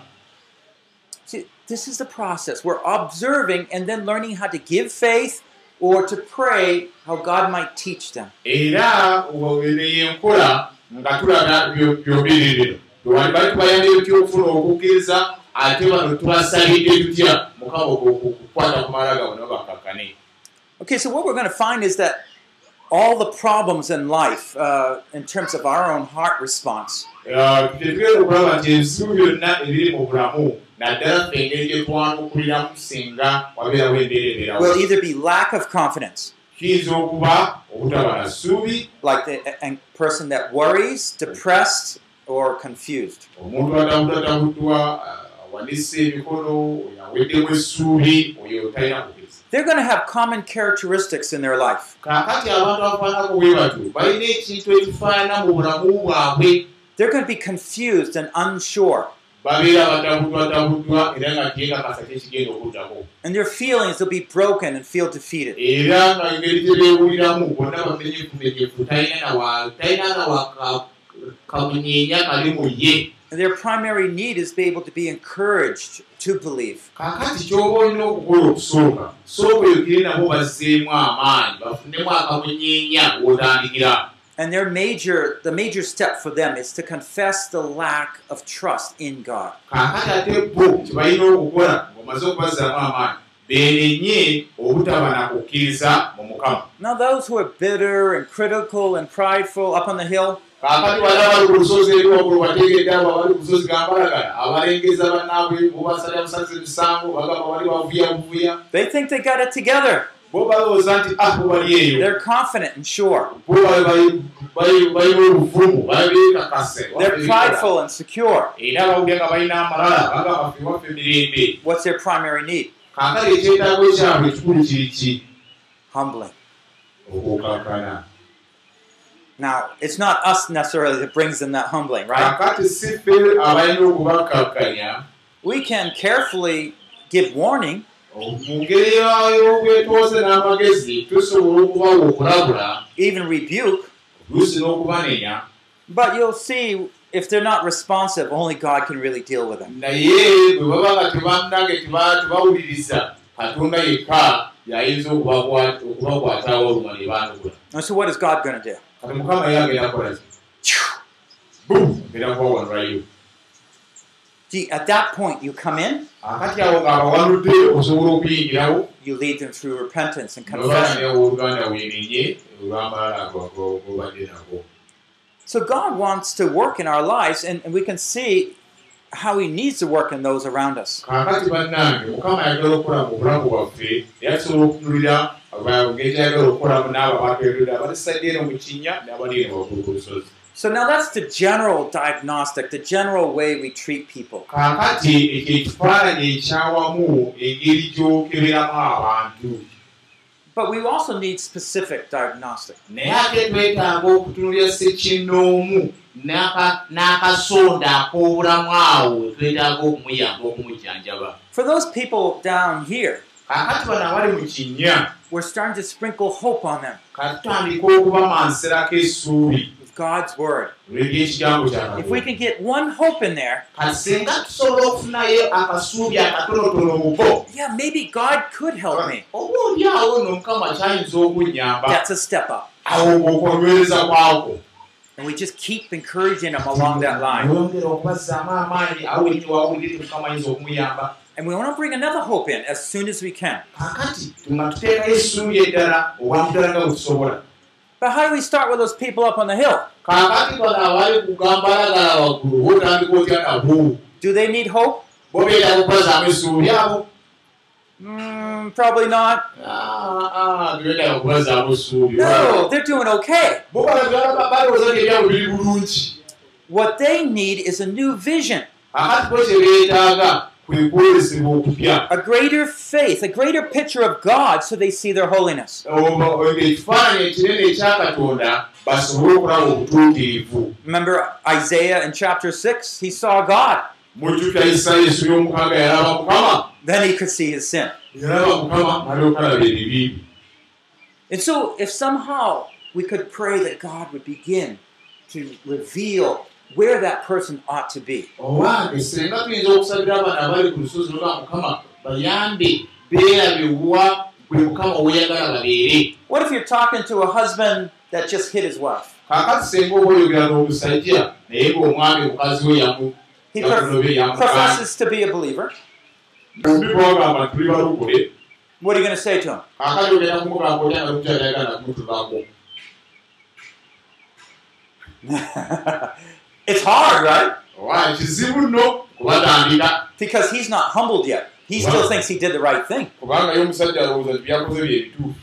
See, this is the process. We're observing and then learning how to give faith or to pray how God might teach them. era neyenkola nga tulaga byo- byobiri bino tewali bali tubayamba ebyokufuna okukkiriza ate bano tubasalidde tutya mukama okukwata ku mala gabwe nabo bakakkane Okay, so what we're going to find is that all the problems in life, uh, in terms of our own heart response, tetugenda naddala ffe engeri gye twanukuliramu singa wabeerawo embeera ebeerawo will either be lack of confidence, kiyinza okuba obutaba na ssuubi like the a, a person that worries, depressed, or confused. omuntu atabudatabuddwa awanise emikono oyo aweddemu essuubi oyo talina kukiriza They're going to have common characteristics in their life. kaakati abantu abafaanako bwe batyo balina ekintu ekifaanana mu bulamu bwabwe They're going to be confused and unsure, babeera batabuddwatabuddwa era nga kyekakasa kyekigenda okuddako and their feelings will be broken and feel defeated. era nga engeri gye beewuliramu bonna bamenyefumenyefu talina nawa talina nawa ka- kamunyeenya kali mu ye And their primary need is to be able to be encouraged to believe. And their major, the major step for them is to confess the lack of trust in God. Now, those who are bitter and critical and prideful up on the hill, kaakati bali abali ku lusozi eri waggulu bategedde abo abali ku lusozi gambalagala abalengeza bannaabwe bobasalira busazi emisango bagamba bali bavuya buvuya they think they got it together. Bo balowooza nti ah bo bali eyo They're confident and sure. balina obuvumu bali beekakase They're prideful and secure. era bawulira nga balina amalala bagamba ffe waffe mirembe What's their primary need? kaakati ekyetaago kyabwe ekikulu kiriki Humbling. okukakkana Now, it's not us necessarily that brings them that humbling, right? We can carefully give warning, mu ngeri y'obwetooze n'amagezi tusobola okubawa okulabula. Even rebuke, oluusi n'okubanenya. But you'll see if they're not responsive, only God can really deal with them. naye bwe baba nga tebannage teba- tebawuliriza katonda yekka yayinza okubakwa- okubakwatawo oluma ne banugula And so, what is God going to do? kati mukama ye agenda kukola ki Boom! agenda kubawanulayo See, at that point, you come in, you lead them through repentance and confession. So, God wants to work in our lives, and, and we can see how He needs to work in those around us. So, now that's the general diagnostic, the general way we treat people. But we also need specific diagnostic. For those people down here, we're starting to sprinkle hope on them God's Word. If we can get one hope in there, yeah, maybe God could help me. That's a step up. And we just keep encouraging them along that line. And we want to bring another hope in as soon as we can. But how do we start with those people up on the hill? Do they need hope? Mm, probably not. okubazaamu essuubi No, they're doing okay. What they need is a new vision, a greater faith, a greater picture of God so they see their holiness. Remember Isaiah in chapter 6? He saw God. Then he could see his sin. And so, if somehow we could pray that God would begin to reveal where that person ought to be, owange senga tuyinza okusabira abaana abali ku lusozi lwa mukama bayambe beerabe wa bwe mukama weyagala babeere what if you're talking to a husband that just hit his wife? kaakati senga oba oyogera n'omusajja naye ng'omwami mukazi we yamu He professes to be a believer. What are you going to say to him? <laughs> it's hard, right? kizibu nno kubatandika Because he's not humbled yet. He still Wow. thinks he did the right thing. kubanga ye omusajja alowooza nti byakoze bye bituufu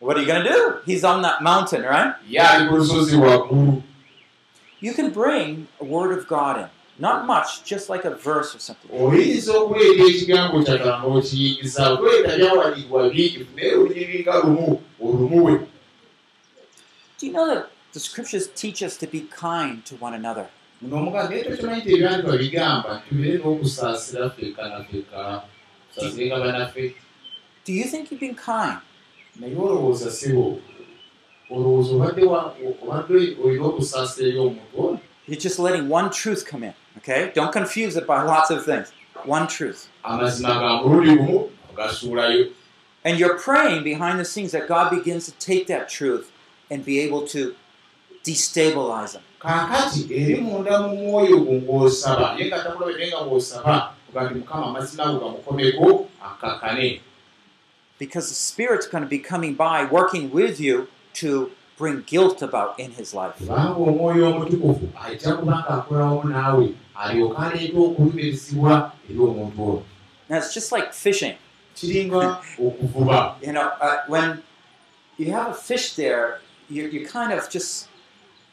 What are you going to do? He's on that mountain, right? ye ali ku lusozi waggulu You can bring a word of God in. Not much, just like a verse or something. oyinza okuleeta ekigambo kyagala n'okiyingiza oleeta byawalibwa bingi naye olunyiri nga lumu olumuwe Do you know that the scriptures teach us to be kind to one another? Do you think you've been kind? You're just letting one truth come in, okay? Don't confuse it by lots of things. One truth. And you're praying behind the scenes that God begins to take that truth and be able to destabilize them. kaakati eri munda mu mwoyo gwo ng'osaba ye nga takulabe naye nga ng'osaba oga nti mukama amazima ago gamukomeko akakane Because the Spirit's going to be coming by, working with you to bring guilt about in his life. kubanga omwoyo omutukuvu ajja kubanga akolawo naawe alyoka aleeta okulumirizibwa eri omuntu ono Now, it's just like fishing. kiringa okuvuba You know, uh, when you have a fish there, you, you kind of just,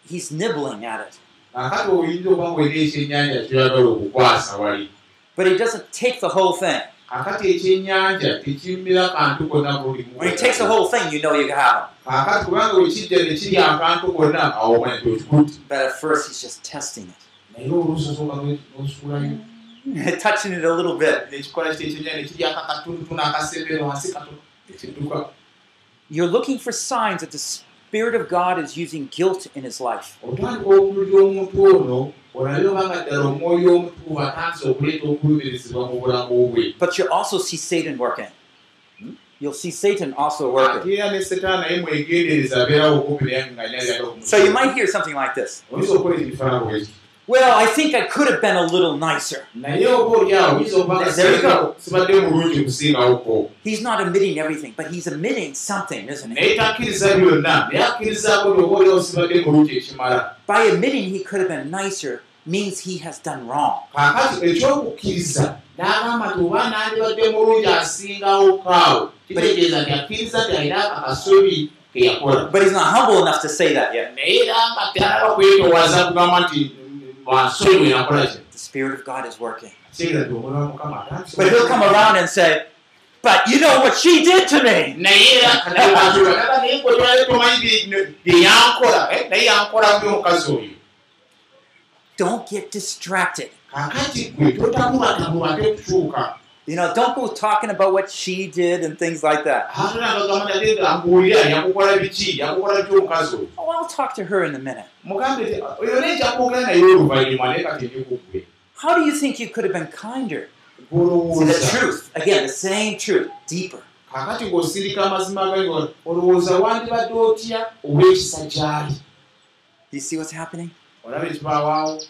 he's nibbling at it. kakati oyinza ng'olina ekyennyanja kyoyagala okukwasa wali But he doesn't take the whole thing. kakati ekyennyanja tekimmira kantu konna buli When he takes the whole thing, you know you have him. kakati kubanga bwe kijja ne kirya akantu konna awo omanya tokikuti But at first, he's just testing it, naye oluusi osooka n'osuulayo <laughs> touching it a little bit. nekikola kiti ekyennyanja ne kiryako akatundutu n'akasembeero wansi katono ekidduka You're looking for signs that the, Spirit of God is using guilt in his life. But you'll also see Satan working. You'll see Satan also working. So you might hear something like this Well, I think I could have been a little nicer. There you go. He's not admitting everything, but he's admitting something, isn't he? By admitting he could have been nicer means he has done wrong. yakola But he's not humble enough to say that yet. Naye era nga tanaba kwetoowaza kugamba nti wansobi bwe nakola ki The Spirit of God is working. But he'll come around and say, But you know what she did to me. oyo <laughs> Don't get distracted. You know, don't go talking about what she did and things like that. Oh, I'll talk to her in a minute. How do you think you could have been kinder? See, the truth, again, the same truth, deeper. kakati ng'osirika amazima nga olowooza wandibadde otya olw'ekisa gyali You see what's happening? olaba ekibawaawo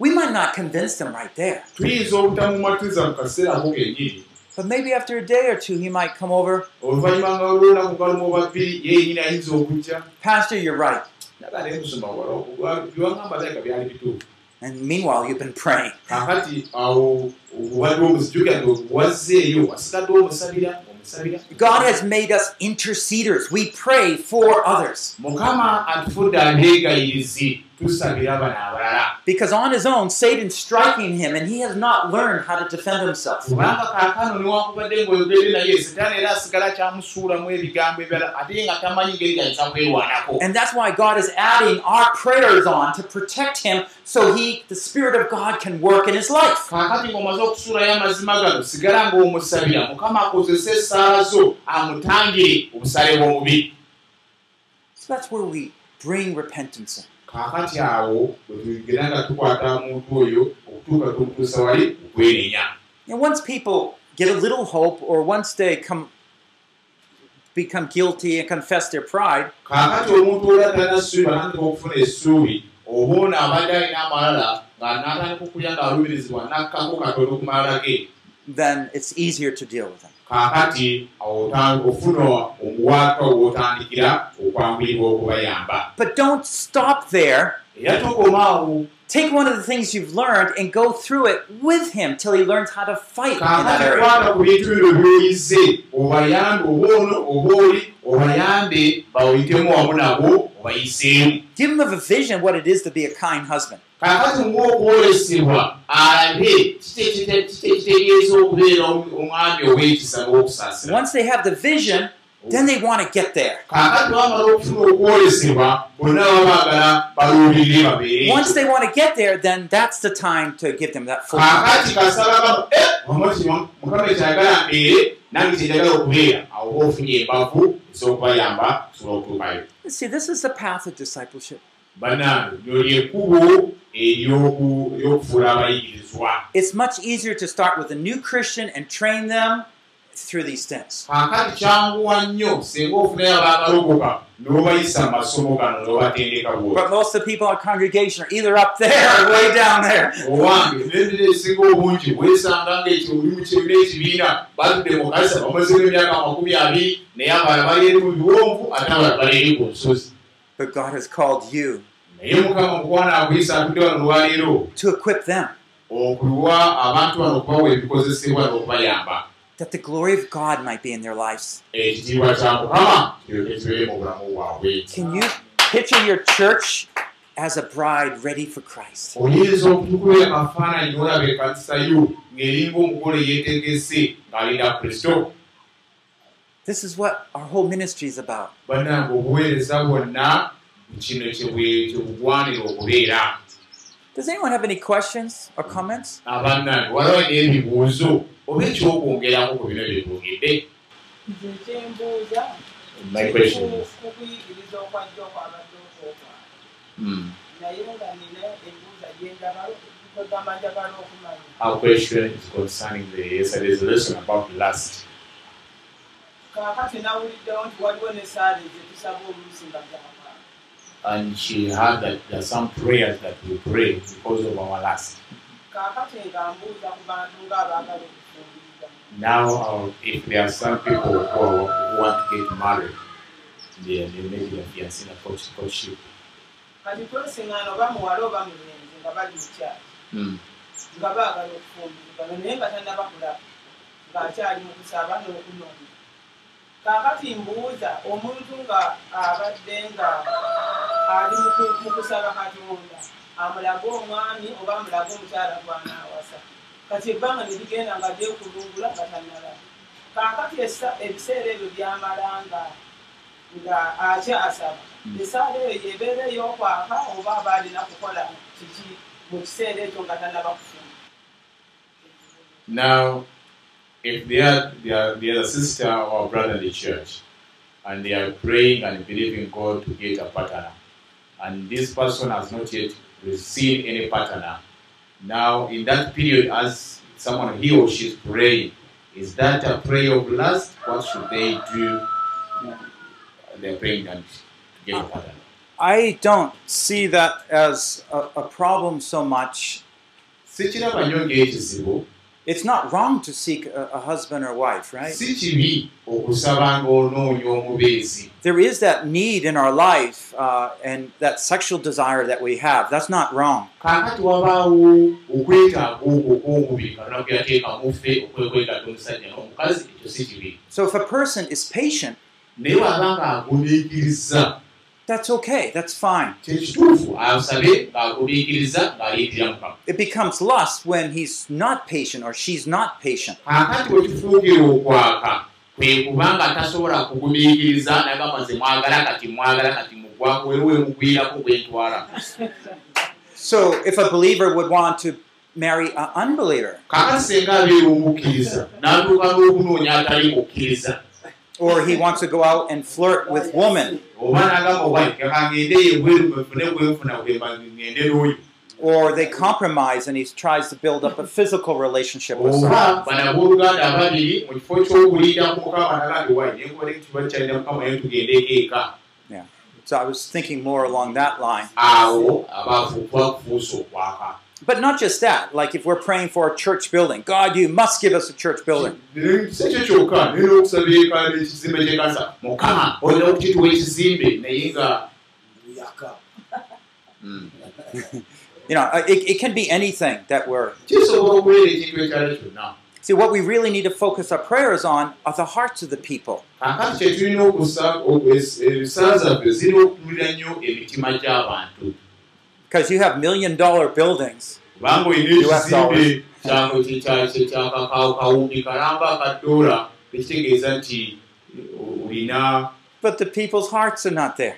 We might not convince them right there, tuyinza obutamumatiza mu kaseera ako kennyini but maybe after a day or two, he might come over. oluvannyuma nga lwonaku galumu oba bbiri ye yennyini ayinza okujja Pastor, you're right. naga naye kusoma byewagamba daleka byali bituufu And meanwhile, you've been praying. kakati awo obadde omuzijukira nti wazzeeyo wasigadde omusabira God has made us interceders. We pray for others. mukama Because on his own, Satan's striking him, and he has not learned how to defend himself. And that's why God is adding our prayers on to protect him so he, the Spirit of God, can work in his life. Kaakati ng'omaze okusuulayo amazima gano sigala ng'omusabira mukama akozese essaala zo amutangire obusale bw'omubi So that's where we bring repentance in. kaakati awo bwetugera nga tukwata omuntu oyo okutuuka tumutuusa wali okwenenya And once people get a little hope, or once they come become guilty and confess their pride, kaakati omuntu oli atalina ssuubi atandika okufuna essuubi oba ono abadde alina amalala nga n'atandika okulya ng'alumirizibwa n'akkako katono ku malala ge then it's easier to deal with them. Kaakati awo ofuna omuwaaka w'otandikira okwanguyibwa okubayamba But don't stop there. era tokomaawo Take one of the things you've learned and go through it with him till he learns how to fight in that kaakati area. kwata ku bintu bino byoyize obayambe oba ono oba oli obayambe bawuyitemu wamu nabo obayiseemu Give him a vision what it is to be a kind husband. Kaakati ngaokwolesebwa alabe kitegeeza okubeera omwami ow'ekisa n'okusaasira Once they have the vision, then they want to get there. kaakati bamala okufuna okwolesebwa bonna baba baagala baluubirire babeere Once they want to get there, then that's the time to give them that full. kaakati kasaba omoti mukama ekyagala mbeere nange kyenjagala okubeera awo ofunye embavu ez'okubayamba osobola okutuukayo See, this is the path of discipleship. Bannange lyo lyekkubo ery'oku- ery'okufuula abayigirizwa It's much easier to start with a new Christian and train them through these things. kaakati kyanguwa nnyo singa ofunayo abaagalogoka n'obayisa mu masomo gano n'obatendeka bwoti But most of the people in our congregation are either up there or way down there. owange nebira esinga obungi weesanga ngaekyo oli mu kibiina ekibiina batudde mu kanisa bamazemu emyaka makumi abiri naye abala bali eri mu biwonvu ate abala bali eri ku nsozi But God has called you naye mukama mukwana akuyisa atudde wano lwaleero to equip them okuwa abantu bano okubawa ebikozesebwa n'okubayamba that the glory of God might be in their lives. Can you picture your church as a bride ready for Christ? This is what our whole ministry is about. bannange obuweereza bwonna kino kyebugwanira okubeera Does anyone have any questions or comments? abannange waliwo n'ebibuuzo? Oba ekyokwongerako ku bino bye twogedde nze kyembuuza My question. is, okuyigiriza okwajja okwabadde okwokwana mm, naye nga nina ebuuza gyenjagala kwegamba njagala okumanya. Our question is concerning the yesterday's lesson about lust. Kaakati nawuliddewo nti waliwo n'essaala ezetusaba oluusi nga byakaala And she heard that there are some prayers that we pray because of our lust. Now, uh, if there are some people who, are, who want to get married, they, they maybe their fiancé in a court- courtship. Mm. nga baagala okufumbirizibwa naye nga tannaba kulaba ng'akyali mu kusaba n'okunoonya kaakati mbuuza omuntu nga abadde nga ali mu ku- mu kusaba katonda amulage omwami oba amulage omukyala gwanaawasa? Kati ebbanga ne ligenda nga gyekulungula nga tannalaba kaakati ebiseera ebyo byamalanga nga akyasaba esaala eyo yebeera ey'okwaka oba aba alina kukola kiki mu kiseera ekyo nga tannaba kufuna? Now, if they are, they are, they are a sister or brother in the church, and they are praying and believing God to get a partner, and this person has not yet received any partner, now in that period, as someone he or she is praying, is that a prayer of lust? What should they do? They're praying and to get a partner. I don't see that as a, a problem so much. It's not wrong to seek a, a husband or wife, right? si kibi okusaba ng'onoonya omubeezi There is that need in our life uh, and that sexual desire that we have. That's not wrong. kaakati wabaawo okwetaaga okwo okw'omubiri katonda kwe yateekamu ffe okwekwegatta omusajja n'omukazi ekyo si kibi So if a person is patient, naye waba ng'agumiikiriza that's okay. That's fine. kyekituufu asabe ng'agumiikiriza ng'aliitira mukama It becomes lust when he's not patient or she's not patient. kaakati bwe kifuukira okwaka kwe kubanga tasobola kugumiikiriza nagamba nze mwagala kati mwagala kati mugwaku weri wemugwirako gwentwala So if a believer would want to marry an unbeliever, kaakati senga abeera omukkiriza n'atuuka n'okunoonya atali mukkiriza or he wants to go out and flirt with women, or they compromise and he tries to build up a physical relationship with someone. eka So I was thinking more along that line. But not just that. Like if we're praying for a church building, God, you must give us a church building. yaka <laughs> You know, uh, it, it can be anything that we're. See, what we really need to focus our prayers on are the hearts of the people. Because you have million dollar buildings, kubanga olina ekizimbe kawumbi kalamba akadoola tekitegeeza nti olina but the people's hearts are not there.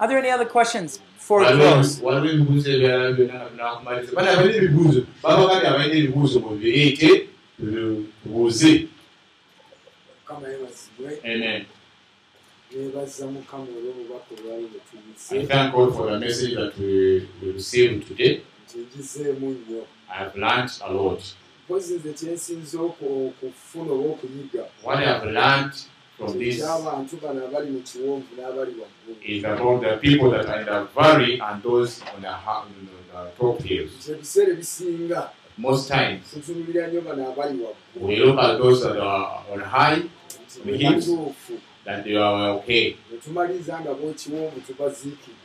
Are there any other questions before we close? amen nebaza mukama olw'obubaka olwali I thank God for the message that we, we received today. nti ngizeemu nnyo I have learned a lot. mpozi nze kyensinza oku- okufuna oba okunyiga What I have learned from this ky'abantu bano abali mu kiwonvu n'abali waggulu. is about the people that are in the valley and those on the, ha- on the top hills. nti ebiseera ebisinga. Most times, tutunulira nnyo bano abali waggulu. we look at those that are on high, nti batuufu that they are okay.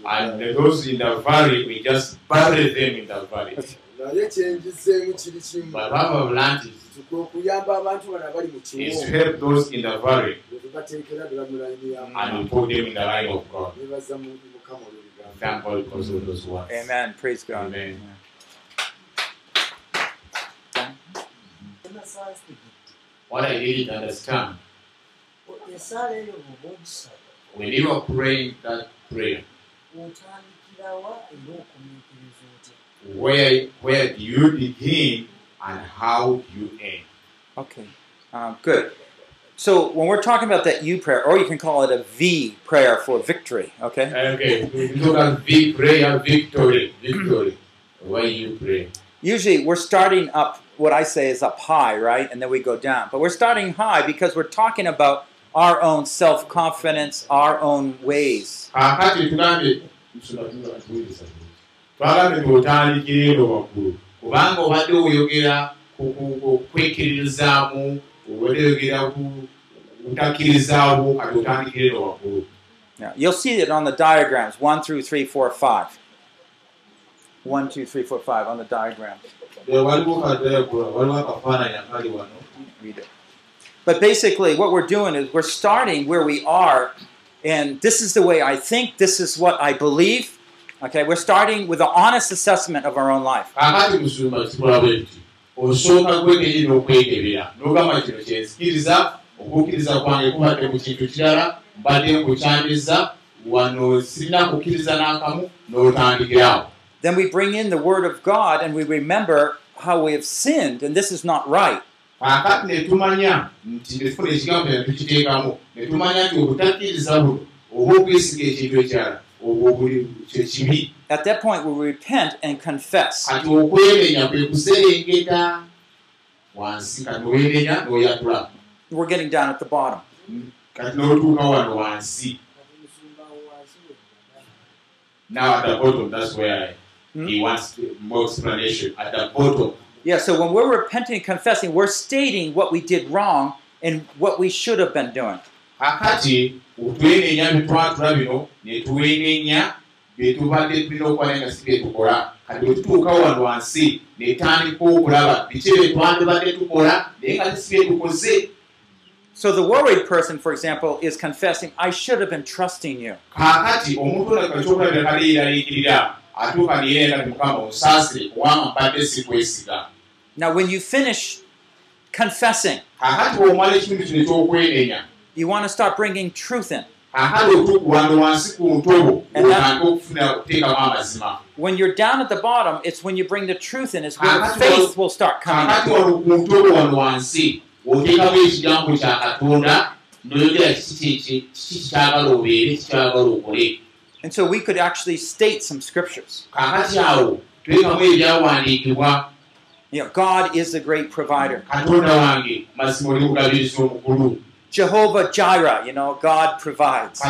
And those in the valley, we just bury them in the valley. naye kyenjizeemu kiri kimu But what have learned is, tukwe okuyamba abantu bano abali mu is to help those in the valley ne and we put them in the line of God. mukama olw'ebigambo Thank God because of those words. Amen. Praise God. Amen. What I didn't understand, esaala eyo bwoba ogisaba when you are praying that prayer, otandikirawa era okumiikiriza otya where where do you begin and how you end. Okay, um, good. So when we're talking about that U prayer, or you can call it a V prayer for victory, okay? Okay, we talk about V prayer, victory, victory. Why you pray? Usually we're starting up, what I say is up high, right? And then we go down. But we're starting high because we're talking about our own self confidence, our own ways. twagambe tuotandikire eno waggulu kubanga obadde oyogera kwekkiririzaamu obadde oyogera ku butakkirizaawo kati otandikire eno waggulu Now, you'll see it on the diagrams 1 through 3, 4, 5. 1, 2, 3, 4, 5 on the diagram. read it. But basically, what we're doing is we're starting where we are, and this is the way I think, this is what I believe. Okay, we're starting with an honest assessment of our own life. osooka kwekenyi n'okwekebera n'ogamba kino kyenzikiriza okukkiriza kwange kubadde ku kintu kirala mbadde nkukyambiza wano sirina kukkiriza n'akamu n'otandikirawo Then we bring in the Word of God and we remember how we have sinned, and this is not right. Kaakati ne tumanya nti netufuna ekigambo ne tukiteekamu ne tumanya nti obutakkiriza buno oba okwesiga ekintu ekirala obwo buli kyekibi At that point, we repent and confess. kati okwerenya kwe kuserengeta wansi kati nowerenya n'oyatula We're getting down at the bottom. kati n'otuuka wano wansi now at the bottom that's where Hmm? he wants more explanation at the bottom Yeah, so when we're repenting and confessing, we're stating what we did wrong and what we should have been doing. kakati otwenenya byetwatula bino netuwenenya byetubadde tulina okuba naye nga si byetukola kati bwetutuuka wano wansi netandika okulaba biki byetwandibadde tukola naye nga si byetukoze So the worried person, for example, is confessing, I should have been trusting you. kaakati omuntu ono ekyokulabira kali yeraliikirira atuuka neyeera ti mukama onsaasire kubanga mbadde sikwesiga Now, when you finish confessing, you want to start bringing truth in. that- When you're down at the bottom, it's when you bring the truth in, is when faith will start coming oteekamu ekigambo kya katonda noyogera kiki kyagala obeere kikyagala okole And so we could actually state some scriptures. kaakati awo twekamu ebyawandiikibwa You know, God is the great provider. Jehovah Jireh, you know, God provides.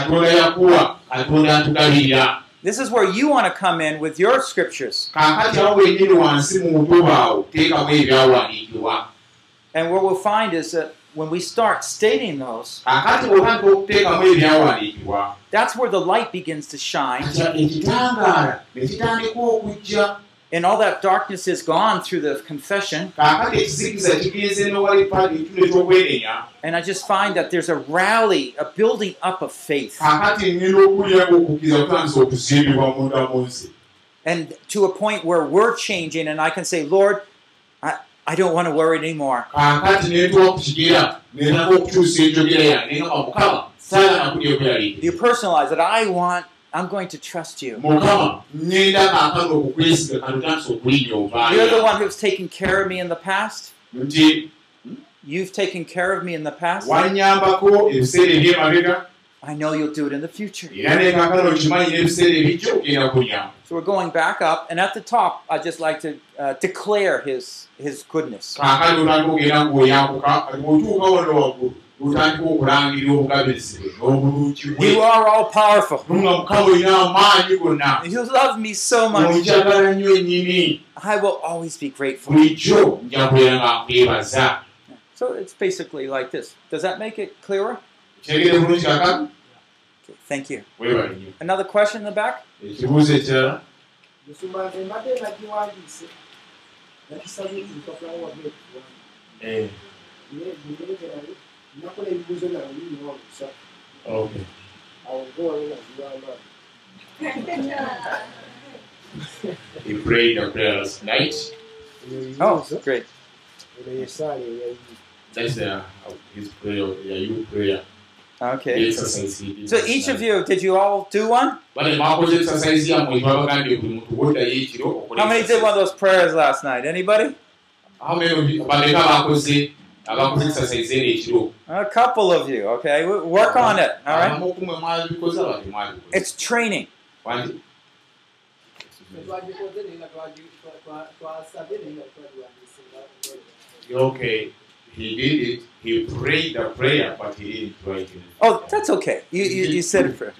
This is where you want to come in with your scriptures. And what we'll find is that when we start stating those, that's where the light begins to shine. And all that darkness is gone through the confession. And I just find that there's a rally, a building up of faith. And to a point where we're changing, and I can say, Lord, I, I don't want to worry anymore. You personalize it. I want, I'm going to trust you. You're the one who's taken care of me in the past. nti You've taken care of me in the past. I know you'll do it in the future. So we're going back up, and at the top, I just like to uh, declare His His goodness. Otandika okulangirira obugabirizi bwe n'obulungi You bwe are all powerful. nga mukama olina amaanyi gonna You love me so much. onjagala nnyo ennyini I will always be grateful. bulijjo nja kubeera nga nkwebaza So it's basically like this. Does that make it clearer? Okay, thank you. Another question in the back? ekibuuzo nakisabye lupapula wabula ekiwandiise ndeegerali nakola ebibuuzo nawe biriwa olusa Okay. awo ngewalo naziwamba He prayed a prayer last night. Oh, great. eno yesaala eyayi That's uh, his prayer, yeah, you prayer. Okay. So last each of you, did you all do one? How many did one of those prayers last night? Anybody? How many of you- abakoze exercise ekiro A couple of you, okay? W- Work on it, all right? abamu It's training. Wandi- okay he did it he prayed the prayer but he didn't write it Oh, that's okay. You, you, you said it for.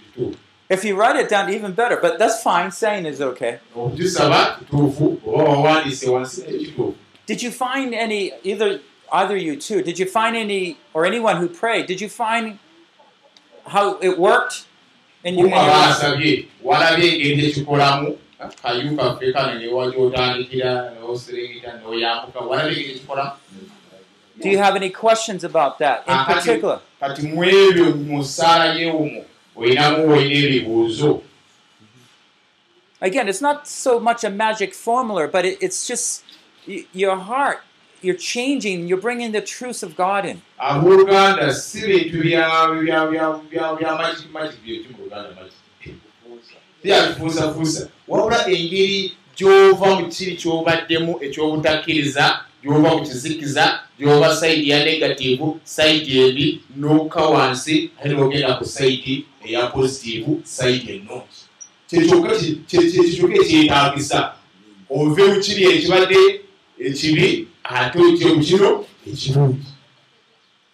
If you write it down, even better, but that's fine. Saying is okay. kituufu Did you find any, either either you two, did you find any, or anyone who prayed, did you find how it worked in you? in your walabye engeri ekikolamu kayu kaffe kano newaji otandikira noserengeta noyambuka walabye engeri ekikolamu Do you have any questions about that in Ah, particular? kati mu ebyo mu ssaala y'omwo olinamu olina ebibuuzo Again, it's not so much a magic formula, but it, it's just your heart. You're changing, you're bringing the truth of God in. abooluganda si bintu bya- bya- bya- bya- bya magic magic byeki mu luganda magic byabifuusafuusa wabula engeri gy'ova mu kiri ky'obaddemu eky'obutakkiriza gy'ova mu kizikiza gy'ova sayidi ya negativu sayidi embi n'okka wansi ate n'ogenda ku sayidi eya positivu sayidi ennungi kyekyokka ekyetaagisa ove mu kiri ekibadde ekibi ate ojje mu kino ekirungi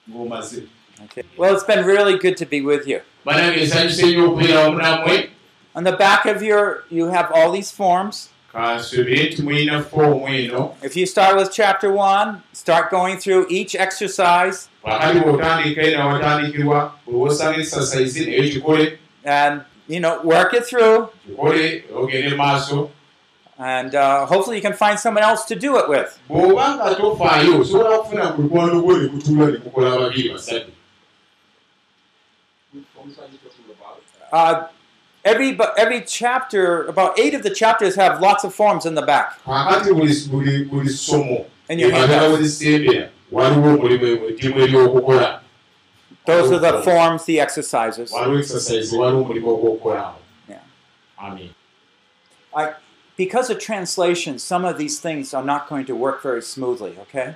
ng'omaze Okay. Well, it's been really good to be with you. On the back of your, you have all these forms. If you start with chapter one, start going through each exercise, and you know, work it through, kikole ogende mu maaso and uh, hopefully you can find someone else to do it with. Uh, every every chapter, about eight of the chapters have lots of forms in the back. omulimu eddimu ery'okukola Those are the forms, the exercises. Yeah. amen Because of translation, some of these things are not going to work very smoothly. Okay.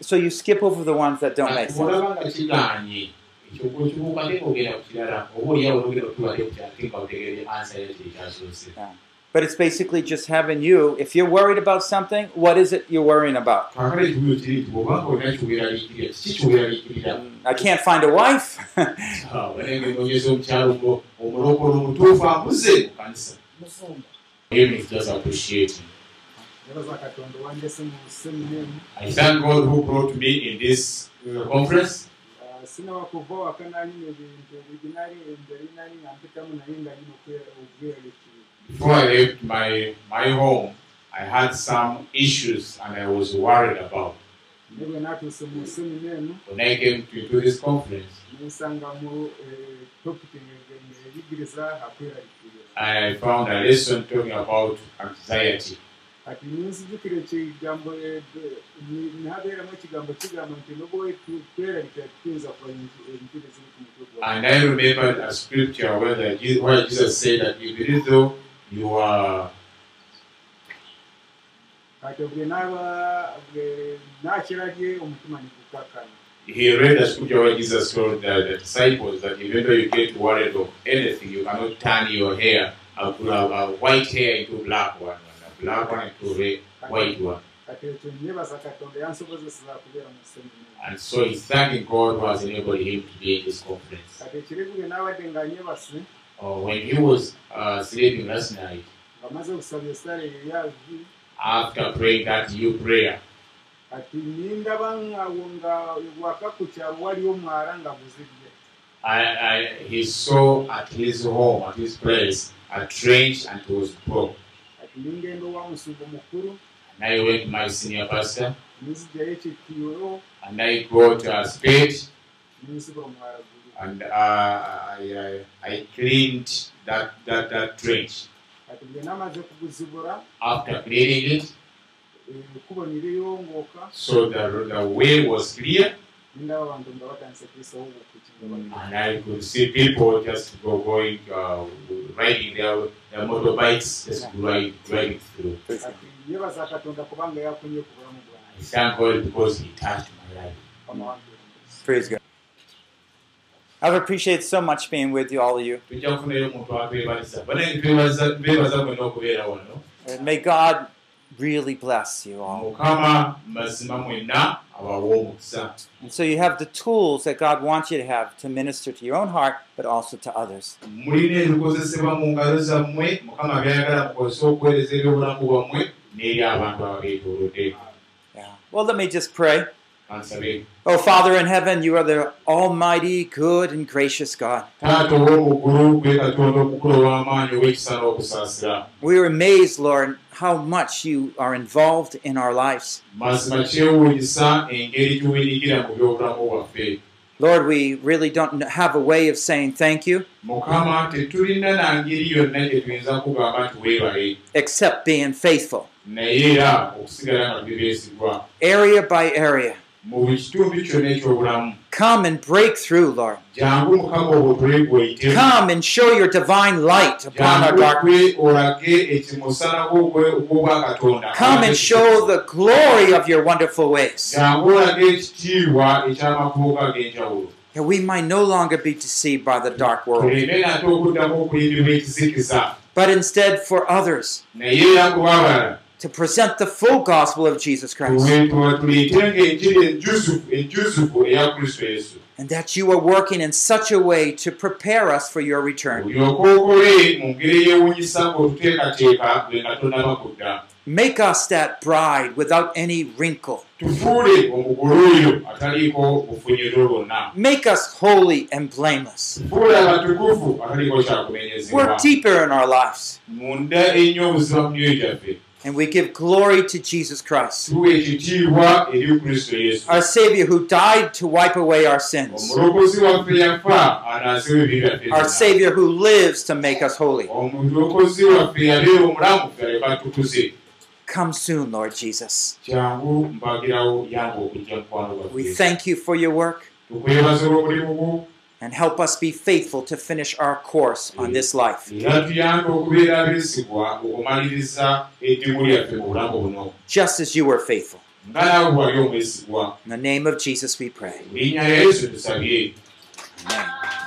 So you skip over the ones that don't make sense. bw'olaba nga nga But it's basically just having you, if you're worried about something, what is it you're worrying about? I can't find a wife. appreciate him. I thank God who brought me in this uh, conference. Before I left my, my home, I had some issues and I was worried about. When I came to, to this conference, akweraliikirira I found a lesson talking about anxiety. kati ninzijukira ekigambo eh, ni- nihabeeramu ekigambo kigamba nti nobwe tweraliikira tuyinza kumanya nti ebintu eziri ku mutwe gwawe And I remembered a scripture where, Jesus said that even though you are He read a scripture where Jesus told the, the disciples that even though you get worried of anything, you cannot turn your hair, a, a white hair into black one, and a black one into red, white one. And so he's thanking God who has enabled him to be in this conference. Uh, when he was uh, sleeping last night, after praying that new prayer, kati nindaba ngawo nga waka ku kyalo waliwo omwala nga guzibye I, I, he saw at his home, at his place, a trench and it was broke. kati ningenda owa musumba mukuru. And I went to my senior pastor. Nizigyayo ekitiyo and I got a spade. Ninsiba omwala and uh, I, I, I cleaned that, that, that trench. After cleaning it, so the, the way was clear, And I could see people just go going, uh, riding their, their motorbikes, just ride, riding through. I thank God because He touched my life. Praise God. I've appreciated so much being with you, all of you. And may God really bless you all. And so you have the tools that God wants you to have to minister to your own heart, but also to others. Yeah. Well, let me just pray. Oh, Father in heaven, you are the almighty, good, and gracious God. We are amazed, Lord, how much you are involved in our lives. Lord, we really don't have a way of saying thank you except being faithful, area by area. Mu buli kitundu kyonna eky'obulamu Come and break through, Lord. jangu mukama obutule gweyitemu Come and show your divine light upon our jangu darkness. gwe olage ekimusana gw'obwakatonda Come and show the glory of your wonderful ways, jangu olage ekitiibwa eky'amakubo go ag'enjawulo that we might no longer be deceived by the dark world, tuleme nate okuddamu okuyimbibwa ekizikiza but instead for others. Naye era kubaabala to present the full gospel of Jesus Christ, and that you are working in such a way to prepare us for your return. Make us that bride without any wrinkle. Make us holy and blameless. Work deeper in our lives, and we give glory to Jesus Christ, our Savior who died to wipe away our sins, our. Savior who lives to make us holy. Come soon, Lord Jesus. We thank you for your work and help us be faithful to finish our course on this life. Just as you were faithful. In the name of Jesus we pray. Amen.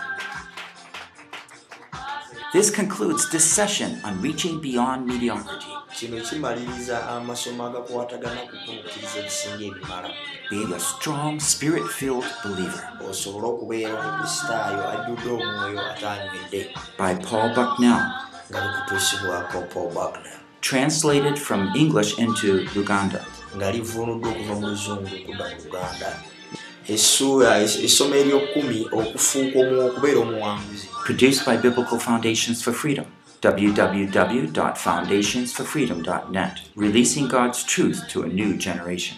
This concludes this session on reaching beyond mediocrity, kino kimaliriza amasomo agakwatagana ku kumukkiriza ebisinga ebimala. Being a strong, spirit filled believer. Osobole okubeera omukristaayo ajjudde omwoyo atanywedde by Paul Bucknell, nga likutuusibwako paul buckner translated from English into Luganda. nga livvuunuddwa okuva mu luzungu okudda mu luganda essuula essomo eryokumi okufuuka okubeera omuwanguzi Produced by Biblical Foundations for Freedom. www.foundationsforfreedom.net, releasing God's truth to a new generation.